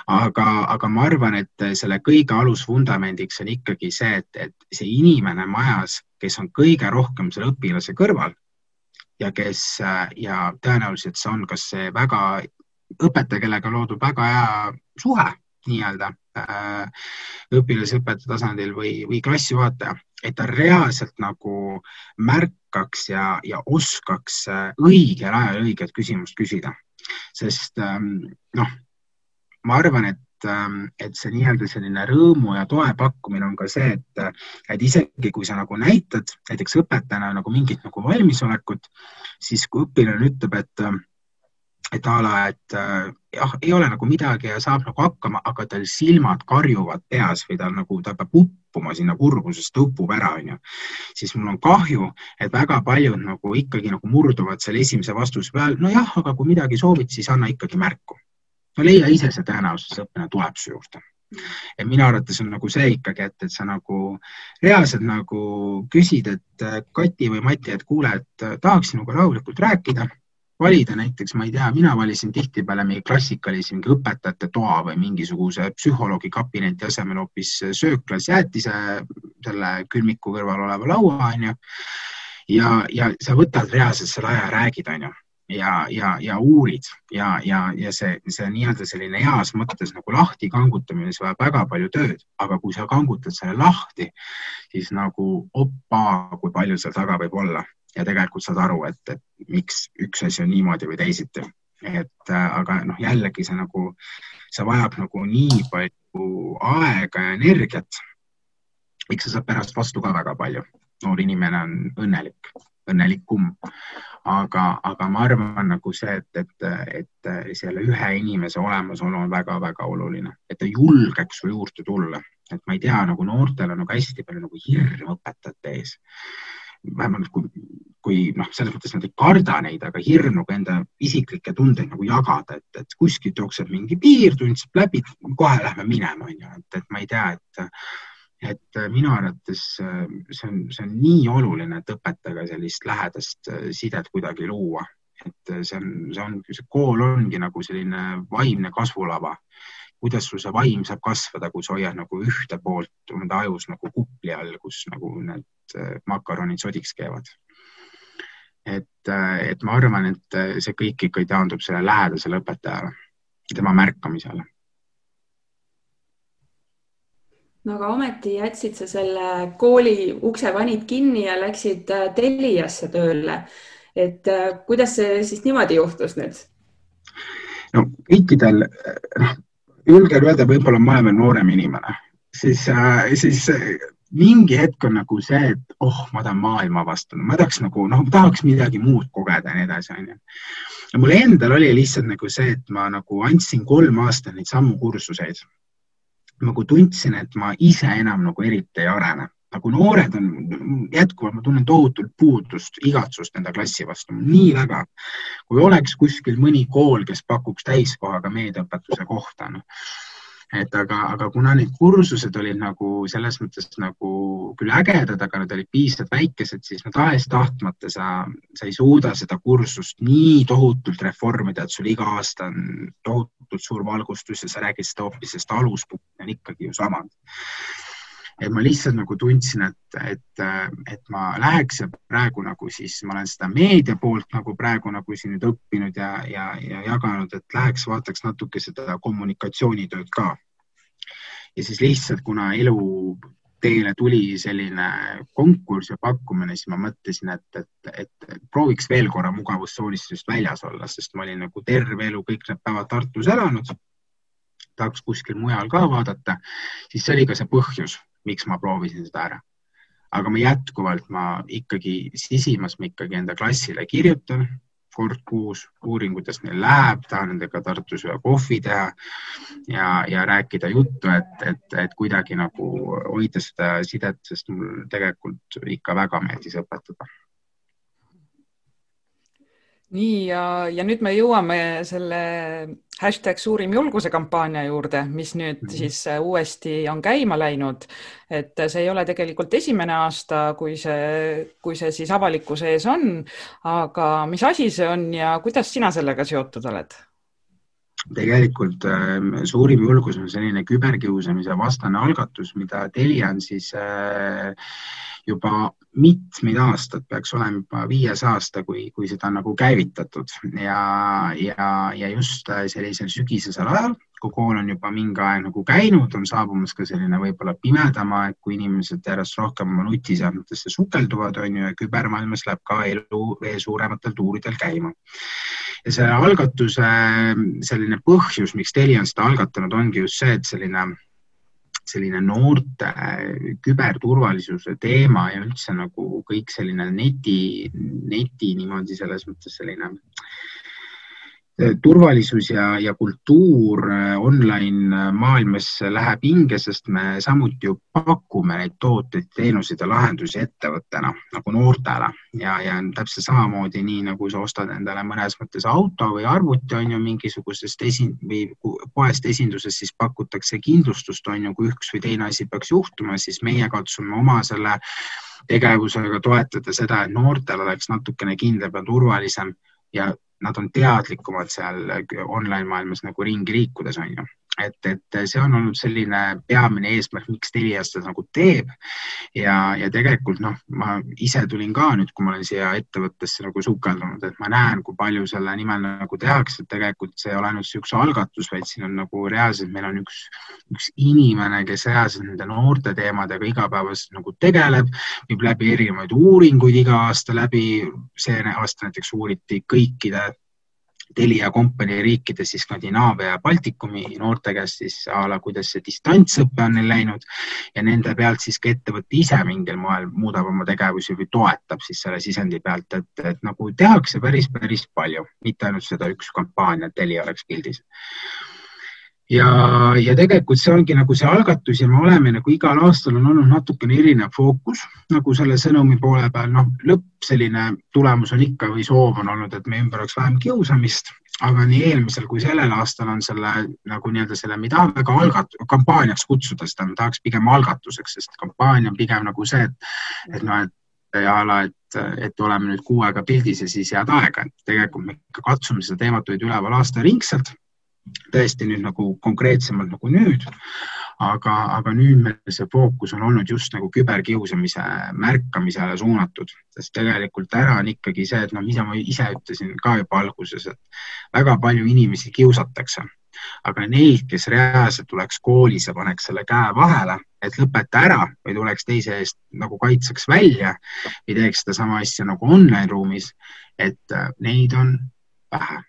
C: aga, aga ma arvan, et selle kõige alusvundamendiks on ikkagi see, et, et see inimene majas, kes on kõige rohkem selle õpilase kõrval ja kes ja tõenäoliselt see on kas see väga õpetaja, kellega loodud väga hea suhe nii-öelda äh, õpilasõpetaja tasandil või, või klassijuhataja, et ta reaalselt nagu märkaks ja, ja oskaks äh, õigel ajal õiget küsimust küsida. sest ähm, noh, ma arvan, et ähm, et see nii-öelda selline rõõmu ja toe pakkumine on ka see, et, et isegi kui sa nagu näitad näiteks õpetajana nagu mingit nagu valmisolekut, siis kui õpilane ütleb, et et a la, et äh, jah, ei ole nagu midagi ja saab nagu hakkama, aga tal silmad karjuvad peas või tal nagu, ta peab uppuma sinna kurbusest, ta upub ära, onju. siis mul on kahju, et väga paljud nagu ikkagi nagu murduvad selle esimese vastuse peal, nojah, aga kui midagi soovid, siis anna ikkagi märku. no leia ise see tõenäosus, õppimine tuleb su juurde et minu arvates on nagu see ikkagi, et, et sa nagu reaalselt nagu küsid, et Kati või Mati, et kuule, et tahaks sinuga rahulikult rääkida valida näiteks, ma ei tea, mina valisin tihtipeale mingi klassikalise mingi õpetajate toa või mingisuguse psühholoogi kabineti asemel hoopis sööklas jäätise selle külmiku kõrval oleva laua, onju. ja, ja sa võtad reaalselt selle aja, räägid, onju. Ja, ja, ja uurid. Ja, ja, ja see, see nii-öelda selline heas mõttes nagu lahti kangutamine, see vajab väga palju tööd, aga kui sa kangutad selle lahti, siis nagu opa, kui palju seal taga võib olla ja tegelikult saad aru, et, et miks üks asi on niimoodi või teisiti. et äh, aga noh, jällegi see nagu, see vajab nagu nii palju aega ja energiat. eks see saab pärast vastu ka väga palju. noor inimene on õnnelik, õnnelikum. aga, aga ma arvan nagu see, et, et, et selle ühe inimese olemasolu on väga-väga oluline, et ta julgeks su juurde tulla, et ma ei tea, nagu noortel on nagu hästi palju nagu hirm õpetajate ees vähemalt kui, kui noh, selles mõttes nad ei karda neid, aga hirm nagu enda isiklikke tundeid nagu jagada, et, et kuskilt jookseb mingi piir, tund saab läbi, kohe lähme minema, onju, et, et ma ei tea, et et äh, minu arvates äh, see on, see on nii oluline, et õpetajaga sellist lähedast äh, sidet kuidagi luua, et see on, see on, see kool ongi nagu selline vaimne kasvulava. Kuidas sul see vaim saab kasvada, kui sa hoiad nagu ühte poolt enda ajus nagu kupli all, kus nagu need makaronid sodiks käivad. et, et ma arvan, et see kõik ikkagi taandub selle lähedasele õpetajale, tema märkamisele
A: no aga ometi jätsid sa selle kooli ukse panid kinni ja läksid äh, Teliasse tööle. et äh, kuidas see siis niimoodi juhtus nüüd?
C: no kõikidel, noh, julgen öelda, võib-olla ma olen veel noorem inimene, siis, äh, siis mingi hetk on nagu see, et oh, ma tahan maailma avastada, ma tahaks nagu, noh, tahaks midagi muud kogeda ja nii edasi, onju. ja mul endal oli lihtsalt nagu see, et ma nagu andsin kolm aastat neid samu kursuseid nagu tundsin, et ma ise enam nagu eriti ei arene. Nagu noored on jätkuvalt, ma tunnen tohutult puudust, igatsust enda klassi vastu, nii väga. kui oleks kuskil mõni kool, kes pakuks täiskohaga meediaõpetuse kohta, noh. Et aga, aga kuna need kursused olid nagu selles mõttes nagu küll ägedad, aga nad olid piisavalt väikesed, siis no tahes-tahtmata sa, sa ei suuda seda kursust nii tohutult reformida, et sul iga aasta on tohutult suur valgustus ja sa räägid seda hoopis, sest aluspunkt on ikkagi ju samad et ma lihtsalt nagu tundsin, et, et, et ma läheks ja praegu nagu siis ma olen seda meedia poolt nagu praegu nagu siin nüüd õppinud ja, ja, ja jaganud, et läheks vaataks natuke seda kommunikatsioonitööd ka. ja siis lihtsalt, kuna elu teile tuli selline konkurss ja pakkumine, siis ma mõtlesin, et, et, et prooviks veel korra mugavustsoonist väljas olla, sest ma olin nagu terve elu kõik need päevad Tartus elanud. Tahaks kuskil mujal ka vaadata, siis see oli ka see põhjus, miks ma proovisin seda ära. aga ma jätkuvalt, ma ikkagi sisimas, ma ikkagi enda klassile kirjutan kord kuus, uurin, kuidas neil läheb, tahan nendega Tartus ühe kohvi teha ja, ja rääkida juttu, et, et, et kuidagi nagu hoida seda sidet, sest mul tegelikult ikka väga meeldis õpetada
B: nii ja, ja nüüd me jõuame selle hashtag suurim julguse kampaania juurde, mis nüüd mm -hmm. siis äh, uuesti on käima läinud. et see ei ole tegelikult esimene aasta, kui see, kui see siis avalikkuse ees on. aga mis asi see on ja kuidas sina sellega seotud oled?
C: Tegelikult äh, suurim julgus on selline küberkiusamise vastane algatus, mida Telia on siis äh, juba mitmeid aastaid, peaks olema juba viies aasta, kui, kui seda on nagu käivitatud. Ja, ja, ja just sellisel sügisesel ajal, kui kool on juba mingi aeg nagu käinud, on saabumas ka selline võib-olla pimedam aeg, kui inimesed järjest rohkem oma nutiseadmetesse sukelduvad, on ju, ja kübermaailmas läheb ka elu veel suurematel tuuridel käima. Ja selle algatuse selline põhjus, miks Telia on seda algatanud, ongi just see, et selline selline noorte küberturvalisuse teema ja üldse nagu kõik selline neti, neti niimoodi selles mõttes selline turvalisus ja, ja kultuur äh, online äh, maailmas läheb hinge, sest me samuti ju pakume neid tooteid, teenuseid ja lahendusi ettevõttena nagu noortele. Ja, ja täpselt samamoodi, nii nagu sa ostad endale mõnes mõttes auto või arvuti on ju mingisugusest esin- või poest esindusest, siis pakutakse kindlustust on ju, kui üks või teine asi peaks juhtuma, siis meie katsume oma selle tegevusega toetada seda, et noortel oleks natukene kindlam ja turvalisem ja nad on teadlikumad seal online maailmas nagu ringi liikudes, on ju et, et see on olnud selline peamine eesmärk, miks Telia seda nagu teeb. ja, ja tegelikult noh, ma ise tulin ka nüüd, kui ma olen siia ettevõttesse nagu sukeldunud, et ma näen, kui palju selle nimel nagu tehakse, et tegelikult see ei ole ainult üks algatus, vaid siin on nagu reaalselt, meil on üks, üks inimene, kes reaalselt nende noorte teemadega igapäevaselt nagu tegeleb, viib läbi erinevaid uuringuid iga aasta läbi. see aasta näiteks uuriti kõikide Telia kompanii riikides siis Skandinaavia ja Baltikumi noorte käest siis a la, kuidas see distantsõpe on neil läinud. Ja nende pealt siis ka ettevõte ise mingil moel muudab oma tegevusi või toetab siis selle sisendi pealt, et, et nagu tehakse päris, päris palju, mitte ainult seda üks kampaania, et Telia oleks pildis ja, ja tegelikult see ongi nagu see algatus ja me oleme nagu igal aastal on olnud natukene erinev fookus nagu selle sõnumi poole peal, noh, lõpp selline tulemus on ikka või soov on olnud, et meie ümber oleks vähem kiusamist, aga nii eelmisel kui sellel aastal on selle nagu nii-öelda selle, me ei taha väga algat-, kampaaniaks kutsuda seda, me tahaks pigem algatuseks, sest kampaania on pigem nagu see, et, et noh, et ja ala, et, et oleme nüüd kuu aega pildis ja siis head aega, et tegelikult me ikka katsume seda teemat hoida üleval aastaringselt tõesti nüüd nagu konkreetsemalt nagu nüüd, aga, aga nüüd meil see fookus on olnud just nagu küberkiusamise märkamisele suunatud, sest tegelikult ära on ikkagi see, et noh, mida ma ise ütlesin ka juba alguses, et väga palju inimesi kiusatakse, aga neid, kes reaalselt tuleks koolis ja paneks selle käe vahele, et lõpeta ära või tuleks teise eest nagu kaitseks välja või teeks sedasama asja nagu online ruumis, et neid on vähe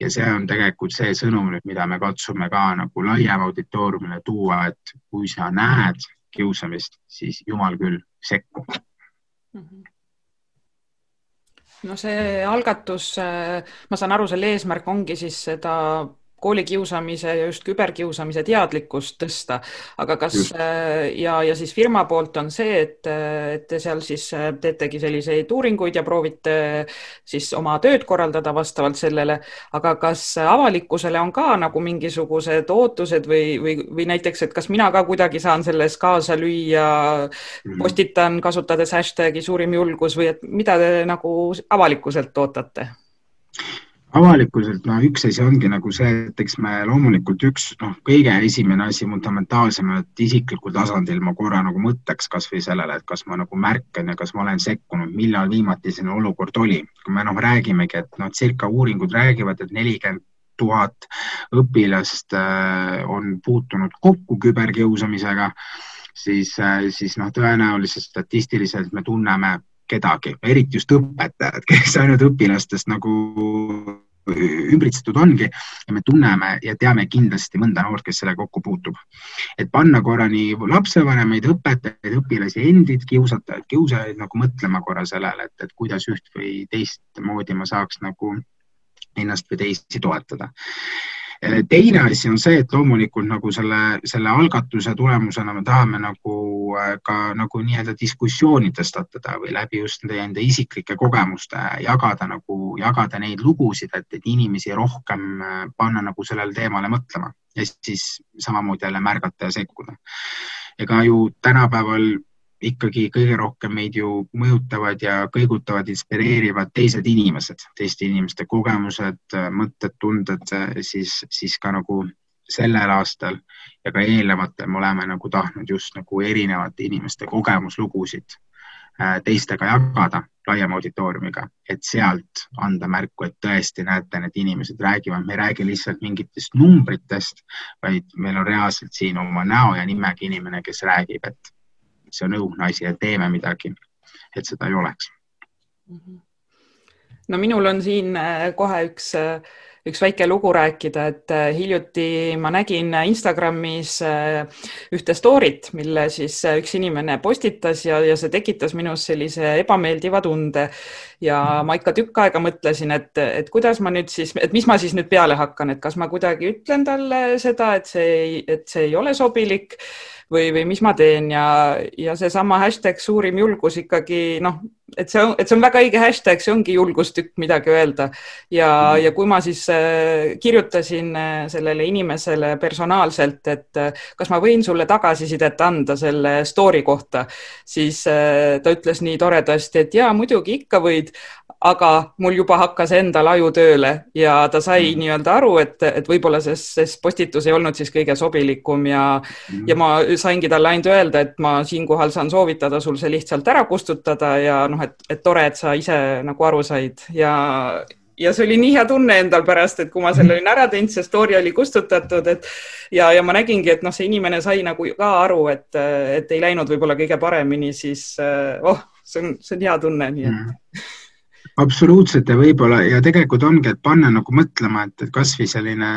C: ja see on tegelikult see sõnum nüüd, mida me katsume ka nagu laiem auditooriumile tuua, et kui sa näed kiusamist, siis jumal küll, sekku mm. -hmm
B: no see algatus, ma saan aru, selle eesmärk ongi siis seda koolikiusamise ja just küberkiusamise teadlikkust tõsta. aga kas just. Äh, ja, ja siis firma poolt on see, et, et te seal siis äh, teetegi selliseid uuringuid ja proovite siis oma tööd korraldada vastavalt sellele, aga kas avalikkusele on ka nagu mingisugused ootused või, või, või näiteks, et kas mina ka kuidagi saan selles kaasa lüüa, mhm. postitan kasutades hashtag'i suurim julgus või et mida te nagu avalikkuselt ootate?
C: Avalikkuselt, no üks asi ongi nagu see, et eks me loomulikult üks, noh, kõige esimene asi fundamentaalsem, et isiklikul tasandil ma korra nagu mõtleks kasvõi sellele, et kas ma nagu märkan ja kas ma olen sekkunud, millal viimati selline olukord oli. kui me noh, räägimegi, et noh, circa uuringud räägivad, et nelikümmend tuhat õpilast äh, on puutunud kokku küberkiusamisega, siis, äh, siis noh, tõenäoliselt statistiliselt me tunneme kedagi, eriti just õpetajad, kes ainult õpilastest nagu ümbritsetud ongi ja me tunneme ja teame kindlasti mõnda noort, kes sellega kokku puutub. et panna korra nii lapsevanemaid, õpetajaid, õpilasi endid, kiusatajaid, kiusajaid nagu mõtlema korra sellele, et, et kuidas üht või teistmoodi ma saaks nagu ennast või teisi toetada teine asi on see, et loomulikult nagu selle, selle algatuse tulemusena me tahame nagu äh, ka nagu nii-öelda diskussiooni tõstatada või läbi just nende enda isiklike kogemuste jagada nagu, jagada neid lugusid, et, et inimesi rohkem äh, panna nagu sellele teemale mõtlema ja siis samamoodi jälle märgata ja sekkuda. ega ju tänapäeval ikkagi kõige rohkem meid ju mõjutavad ja kõigutavad, inspireerivad teised inimesed, teiste inimeste kogemused, mõtted, tunded, siis, siis ka nagu sellel aastal ja ka eelnevatel me oleme nagu tahtnud just nagu erinevate inimeste kogemuslugusid äh, teistega jagada laiema auditooriumiga, et sealt anda märku, et tõesti näete, need inimesed räägivad, me ei räägi lihtsalt mingitest numbritest, vaid meil on reaalselt siin oma näo ja nimega inimene, kes räägib, et see on õudne asi ja teeme midagi, et seda ei oleks.
B: no minul on siin äh, kohe üks äh, üks väike lugu rääkida, et äh, hiljuti ma nägin Instagramis ühte story't, mille siis üks inimene postitas ja, ja see tekitas minus sellise ebameeldiva tunde. ja ma ikka tükk aega mõtlesin, et, et kuidas ma nüüd siis, et mis ma siis nüüd peale hakkan, et kas ma kuidagi ütlen talle seda, et see ei, et see ei ole sobilik või, või mis ma teen ja, ja seesama hashtag suurim julgus ikkagi noh, et see on, et see on väga õige hashtag, see ongi julgustükk midagi öelda ja mm., ja kui ma siis äh, kirjutasin äh, sellele inimesele personaalselt, et äh, kas ma võin sulle tagasisidet anda selle story kohta, siis ta ütles nii toredasti, et jaa, muidugi ikka võid, aga mul juba hakkas endal aju tööle ja ta sai mm. nii-öelda aru, et, et võib-olla see, see postitus ei olnud siis kõige sobilikum ja mm., ja ma saingi talle ainult öelda, et ma siinkohal saan soovitada sul see lihtsalt ära kustutada ja noh, et, et tore, et sa ise nagu aru said ja ja see oli nii hea tunne endal pärast, et kui ma selle olin ära teinud, see story oli kustutatud, et ja, ja ma nägingi, et noh, see inimene sai nagu ka aru, et, et ei läinud võib-olla kõige paremini, siis oh, see on, see on hea tunne, nii et mm
C: absoluutselt ja võib-olla ja tegelikult ongi, et panna nagu mõtlema, et, et kasvõi selline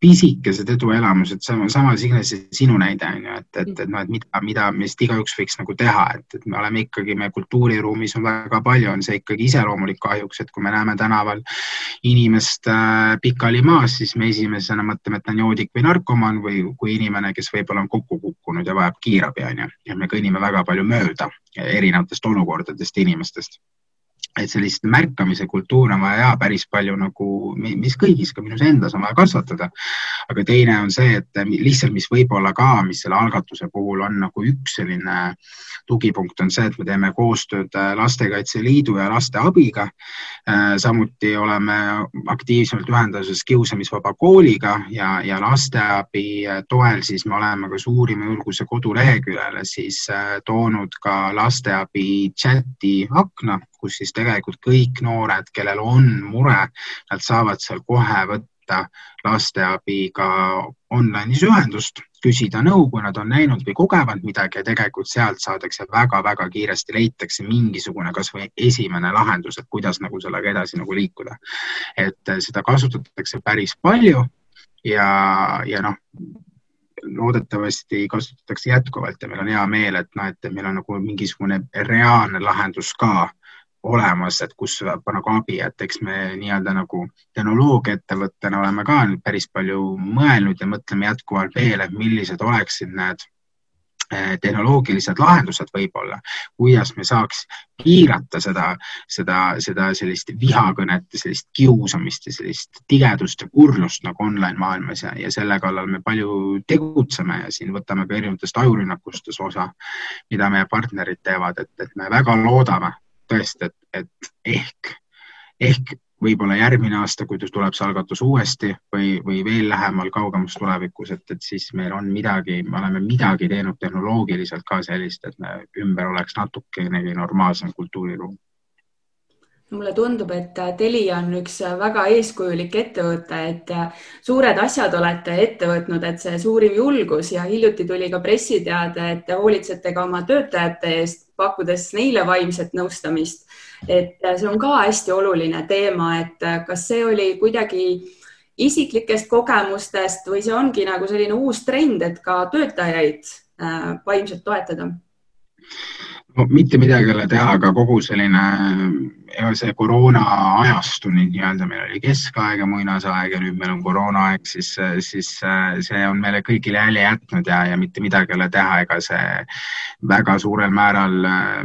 C: pisikesed eduelamused, sama, sama Signe, see sinu näide on ju, et, et, et noh, et mida, mida meist igaüks võiks nagu teha, et, et me oleme ikkagi, meie kultuuriruumis on väga palju, on see ikkagi iseloomulik kahjuks, et kui me näeme tänaval inimest äh, pikali maas, siis me esimesena mõtleme, et ta on joodik või narkomaan või kui inimene, kes võib-olla on kokku kukkunud ja vajab kiirabi, on ju, ja me kõnnime väga palju mööda erinevatest olukordadest inimestest et sellist märkamise kultuuri on vaja ja päris palju nagu, mis kõigis, ka minus endas on vaja kasvatada. aga teine on see, et lihtsalt, mis võib-olla ka, mis selle algatuse puhul on nagu üks selline tugipunkt, on see, et me teeme koostööd Lastekaitse Liidu ja Lasteabiga. samuti oleme aktiivsemalt ühenduses Kiusamisvaba Kooliga ja, ja Lasteabi toel siis me oleme ka Suurima Julguse koduleheküljele siis toonud ka lasteabi chati akna, kus siis tegelikult kõik noored, kellel on mure, nad saavad seal kohe võtta lasteabiga online'is ühendust, küsida nõu, kui nad on näinud või kogevad midagi ja tegelikult sealt saadakse väga-väga kiiresti, leitakse mingisugune kasvõi esimene lahendus, et kuidas nagu sellega edasi nagu liikuda. et seda kasutatakse päris palju ja, ja noh, loodetavasti kasutatakse jätkuvalt ja meil on hea meel, et noh, et meil on nagu mingisugune reaalne lahendus ka olemas, et kus saab nagu abi, et eks me nii-öelda nagu tehnoloogiaettevõttena oleme ka päris palju mõelnud ja mõtleme jätkuvalt veel, et millised oleksid need eh, tehnoloogilised lahendused võib-olla, kuidas me saaks piirata seda, seda, seda sellist vihakõnet ja sellist kiusamist ja sellist tigedust ja kurlust nagu online maailmas ja, ja selle kallal me palju tegutseme ja siin võtame ka erinevatest ajurünnakustes osa, mida meie partnerid teevad, et, et me väga loodame, tõesti, et, et ehk, ehk võib-olla järgmine aasta, kui tuleb see algatus uuesti või, või veel lähemal kaugemas tulevikus, et, et siis meil on midagi, me oleme midagi teinud tehnoloogiliselt ka sellist, et me ümber oleks natukenegi normaalsem kultuuriruum.
A: Mulle tundub, et Telia on üks väga eeskujulik ettevõte, et suured asjad olete ette võtnud, et see suurim julgus ja hiljuti tuli ka pressiteade, et hoolitsete ka oma töötajate eest pakkudes neile vaimset nõustamist. et see on ka hästi oluline teema, et kas see oli kuidagi isiklikest kogemustest või see ongi nagu selline uus trend, et ka töötajaid äh, vaimselt toetada?
C: No mitte midagi ei ole teha, aga kogu selline see koroona ajastu nüüd nii-öelda, meil oli keskaeg ja muinasaeg ja nüüd meil on koroonaaeg, siis, siis see on meile kõigile jälje jätnud ja, ja mitte midagi ei ole teha, ega see väga suurel määral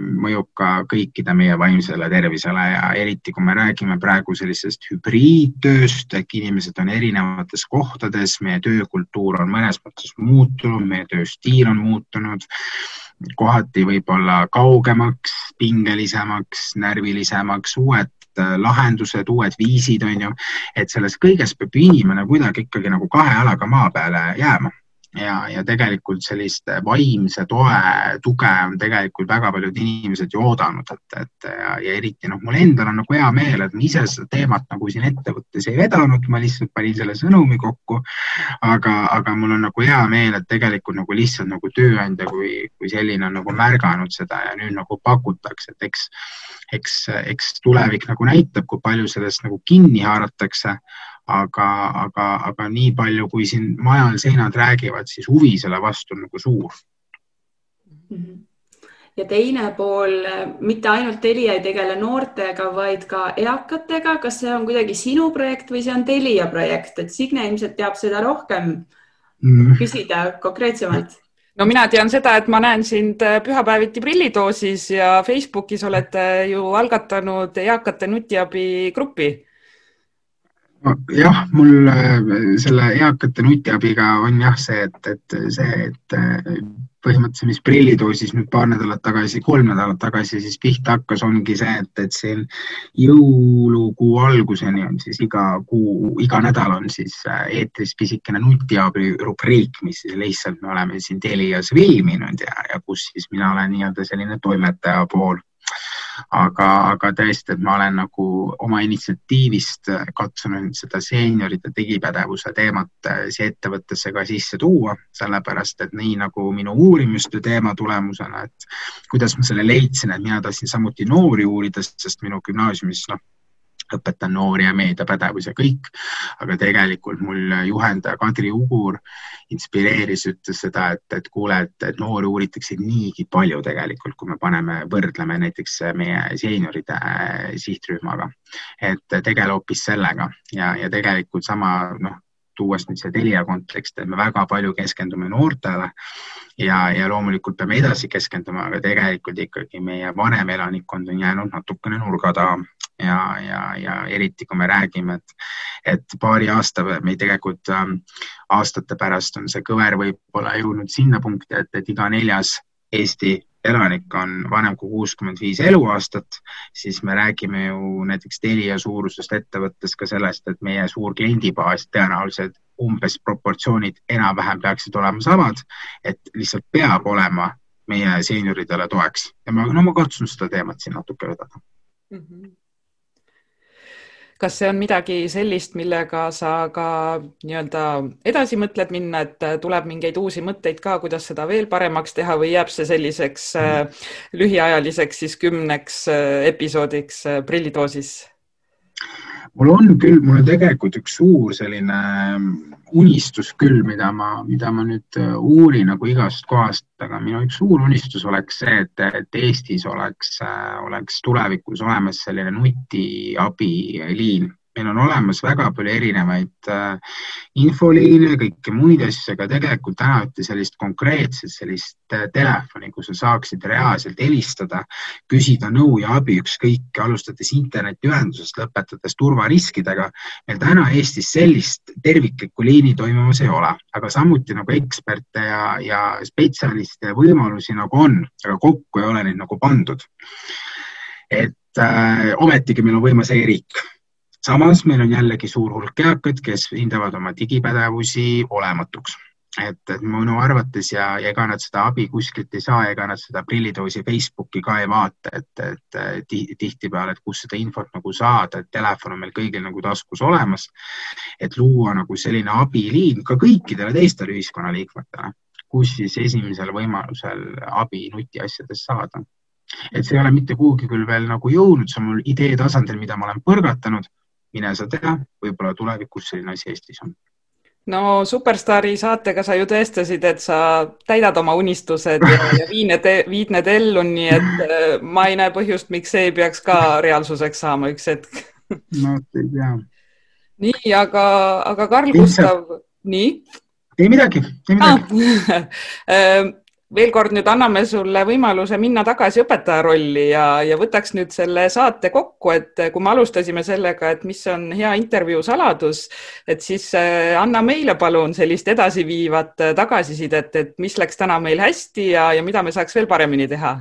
C: mõjub ka kõikide meie vaimsele tervisele ja eriti, kui me räägime praegu sellisest hübriidtööst ehk inimesed on erinevates kohtades, meie töökultuur on mõnes mõttes muutunud, meie tööstiil on muutunud kohati võib-olla kaugemaks, pingelisemaks, närvilisemaks, uued äh, lahendused, uued viisid, on ju, et selles kõiges peab inimene kuidagi ikkagi nagu kahe jalaga maa peale jääma ja, ja tegelikult sellist vaimse toe tuge on tegelikult väga paljud inimesed ju oodanud, et, et ja, ja eriti noh, mul endal on nagu hea meel, et ma ise seda teemat nagu siin ettevõttes ei vedanud, ma lihtsalt panin selle sõnumi kokku. aga, aga mul on nagu hea meel, et tegelikult nagu lihtsalt nagu tööandja kui, kui selline on nagu märganud seda ja nüüd nagu pakutakse, et eks, eks, eks tulevik nagu näitab, kui palju sellest nagu kinni haaratakse aga, aga, aga nii palju, kui siin majal seinad räägivad, siis huvi selle vastu on nagu suur
A: mm. -hmm ja teine pool, mitte ainult Telia ei tegele noortega, vaid ka eakatega. kas see on kuidagi sinu projekt või see on Telia projekt, et Signe ilmselt teab seda rohkem mm. küsida konkreetsemalt?
B: no mina tean seda, et ma näen sind pühapäeviti prillidoosis ja Facebookis olete ju algatanud eakate nutiabi gruppi
C: jah, mul äh, selle eakate nutiabiga on jah see, et, et see, et äh, põhimõtteliselt, mis prillidoosis nüüd paar nädalat tagasi, kolm nädalat tagasi siis pihta hakkas, ongi see, et, et siin jõulukuu alguseni on siis iga kuu, iga nädal on siis äh, eetris pisikene nutiabi rubriik, mis siis lihtsalt me oleme siin Telias filminud ja, ja kus siis mina olen nii-öelda selline toimetaja pool aga, aga tõesti, et ma olen nagu oma initsiatiivist katsunud seda seeniorite digipädevuse teemat äh, siia ettevõttesse ka sisse tuua, sellepärast et nii nagu minu uurimuste teema tulemusena, et kuidas ma selle leidsin, et mina tahtsin samuti noori uurida, sest minu gümnaasiumis noh, õpetan noori ja meediapädevus ja kõik, aga tegelikult mul juhendaja Kadri Ugur inspireeris, ütles seda, et, et kuule, et, et noori uuritakse niigi palju tegelikult, kui me paneme, võrdleme näiteks meie seenioride äh, sihtrühmaga. et tegele hoopis sellega ja, ja tegelikult sama noh, tuues nüüd see Telia konteksti, et me väga palju keskendume noortele ja, ja loomulikult peame edasi keskenduma, aga tegelikult ikkagi meie vanem elanikkond on jäänud natukene nurga taha ja, ja, ja eriti kui me räägime, et, et paari aasta või tegelikult ähm, aastate pärast on see kõver võib-olla jõudnud sinna punkti, et, et iga neljas Eesti elanik on vanem kui kuuskümmend viis eluaastat, siis me räägime ju näiteks Telia suurusest ettevõttest ka sellest, et meie suur kliendibaas tõenäoliselt umbes proportsioonid enam-vähem peaksid olema samad, et lihtsalt peab olema meie seenioridele toeks ja ma, no ma katsun seda teemat siin natuke vedada mm. -hmm
B: kas see on midagi sellist, millega sa ka nii-öelda edasi mõtled minna, et tuleb mingeid uusi mõtteid ka, kuidas seda veel paremaks teha või jääb see selliseks äh, lühiajaliseks siis kümneks äh, episoodiks äh, prillidoosis?
C: Mul on küll, mul on tegelikult üks suur selline unistus küll, mida ma, mida ma nüüd äh, uurin nagu igast kohast, aga minu üks suur unistus oleks see, et, et Eestis oleks, äh, oleks tulevikus olemas selline nutiabiliin meil on olemas väga palju erinevaid äh, infoliine, kõiki muid asju, aga tegelikult tänavati sellist konkreetset sellist äh, telefoni, kus sa saaksid reaalselt helistada, küsida nõu ja abi ükskõik, alustades internetiühendusest, lõpetades turvariskidega. meil täna Eestis sellist terviklikku liini toimumas ei ole, aga samuti nagu eksperte ja, ja spetsialiste ja võimalusi nagu on, aga kokku ei ole neid nagu pandud. et äh, ometigi meil on võimas e-riik samas meil on jällegi suur hulk eakaid, kes hindavad oma digipädevusi olematuks et, et minu arvates ja, ega nad seda abi kuskilt ei saa, ega nad seda prillidoosi Facebooki ka ei vaata, et, et tihtipeale, et kus seda infot nagu saada, et telefon on meil kõigil nagu taskus olemas. et luua nagu selline abiliin ka kõikidele teistele ühiskonnaliikmetele, kus siis esimesel võimalusel abi nutiasjadest saada. et see ei ole mitte kuhugi küll veel nagu jõudnud, see on mul idee tasandil, mida ma olen põrgatanud mine sa tea, võib-olla tulevikus selline asi Eestis on
B: no Superstaari saatega sa ju tõestasid, et sa täidad oma unistused ja, ja viid need, viid need ellu, nii et äh, ma ei näe põhjust, miks see ei peaks ka reaalsuseks saama üks hetk.
C: no ei tea.
B: nii, aga, aga Karl Gustav, nii?
C: ei midagi, ei midagi ah. [LAUGHS]
B: veel kord nüüd anname sulle võimaluse minna tagasi õpetaja rolli ja, ja võtaks nüüd selle saate kokku, et kui me alustasime sellega, et mis on hea intervjuu saladus, et siis äh, anna meile palun sellist edasiviivat äh, tagasisidet, et mis läks täna meil hästi ja, ja mida me saaks veel paremini teha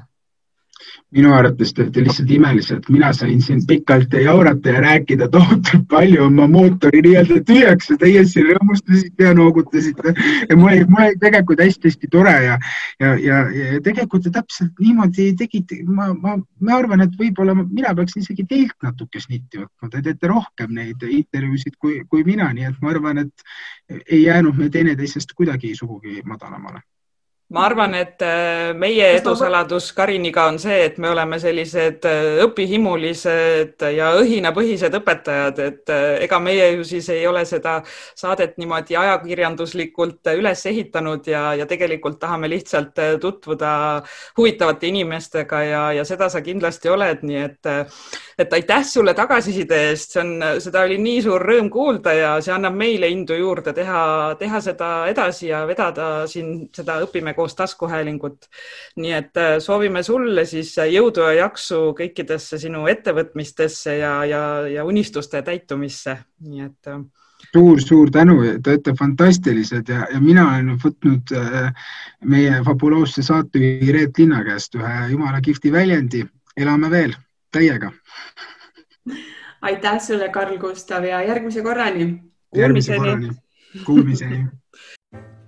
C: minu arvates te olete lihtsalt imelised, mina sain siin pikalt jaurata ja rääkida tohutult palju. Oma mootori nii-öelda tühjaks ja teie siin rõõmustasite ja noogutasite. ja mul oli, mul oli tegelikult hästi-hästi tore ja, ja, ja, ja tegelikult te täpselt niimoodi tegite, ma, ma, ma arvan, et võib-olla mina peaksin isegi teilt natuke snitti võtma, te teete rohkem neid intervjuusid kui, kui mina, nii et ma arvan, et ei jäänud me teineteisest kuidagi sugugi madalamale
B: ma arvan, et äh, meie edusaladus Kariniga on see, et me oleme sellised äh, õpihimulised ja õhinapõhised õpetajad, et äh, ega meie ju siis ei ole seda saadet niimoodi ajakirjanduslikult üles ehitanud ja, ja tegelikult tahame lihtsalt tutvuda huvitavate inimestega ja, ja seda sa kindlasti oled, nii et, et aitäh sulle tagasiside eest, see on, seda oli nii suur rõõm kuulda ja see annab meile indu juurde teha, teha seda edasi ja vedada siin seda õpime koos taskuhäälingut. nii et äh, soovime sulle siis äh, jõudu ja jaksu kõikidesse sinu ettevõtmistesse ja, ja, ja unistuste täitumisse, nii et
C: suur-suur äh, tänu, te olete fantastilised ja, ja mina olen võtnud meie fabuloosse saatejuhi Reet Linna käest ühe jumala kihvti väljendi. elame veel täiega.
A: aitäh sulle, Karl Gustav ja järgmise korrani.
C: Kuulmiseni. Kuulmiseni [LAUGHS]